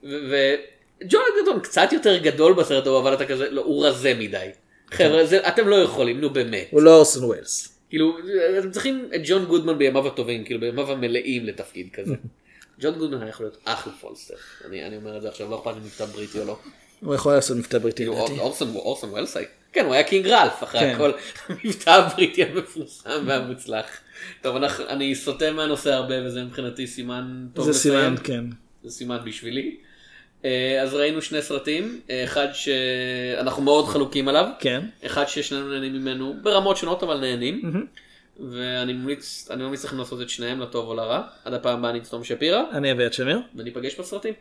A: וג'ואל אדגרטון קצת יותר גדול בסרט ההוא, אבל אתה כזה, לא, הוא רזה מדי. חבר'ה, זה- אתם לא יכולים, נו באמת.
B: הוא לא אורסון וולס.
A: כאילו, אתם צריכים את ג'ון גודמן בימיו הטובים, כאילו בימיו המלאים לתפקיד כזה. ג'ון גודמן היה יכול להיות אחלה פולסטף. אני, אני אומר את זה עכשיו, לא אכפת לי מבטא בריטי או לא.
B: הוא יכול לעשות מבטא בריטי
A: כאילו,
B: לדעתי.
A: אורסון אורסון וולס-י. כן, הוא היה קינג רלף אחרי
B: כן.
A: הכל. המבטא הבריטי המפורסם והמוצלח. טוב, אנחנו- אני סוטה מהנושא הרבה וזה מבחינתי סימן טוב
B: זה
A: לסיים.
B: סימן, כן.
A: זה סימן בשבילי. אה, אז ראינו שני סרטים, אחד שאנחנו מאוד חלוקים עליו.
B: כן.
A: אחד ששנינו נהנים ממנו ברמות שונות אבל נהנים. ואני ממליץ, אני ממליץ לכם לעשות את שניהם לטוב או לרע. עד הפעם הבאה אני תום שפירא,
B: אני אביא את שמיר.
A: וניפגש בסרטים.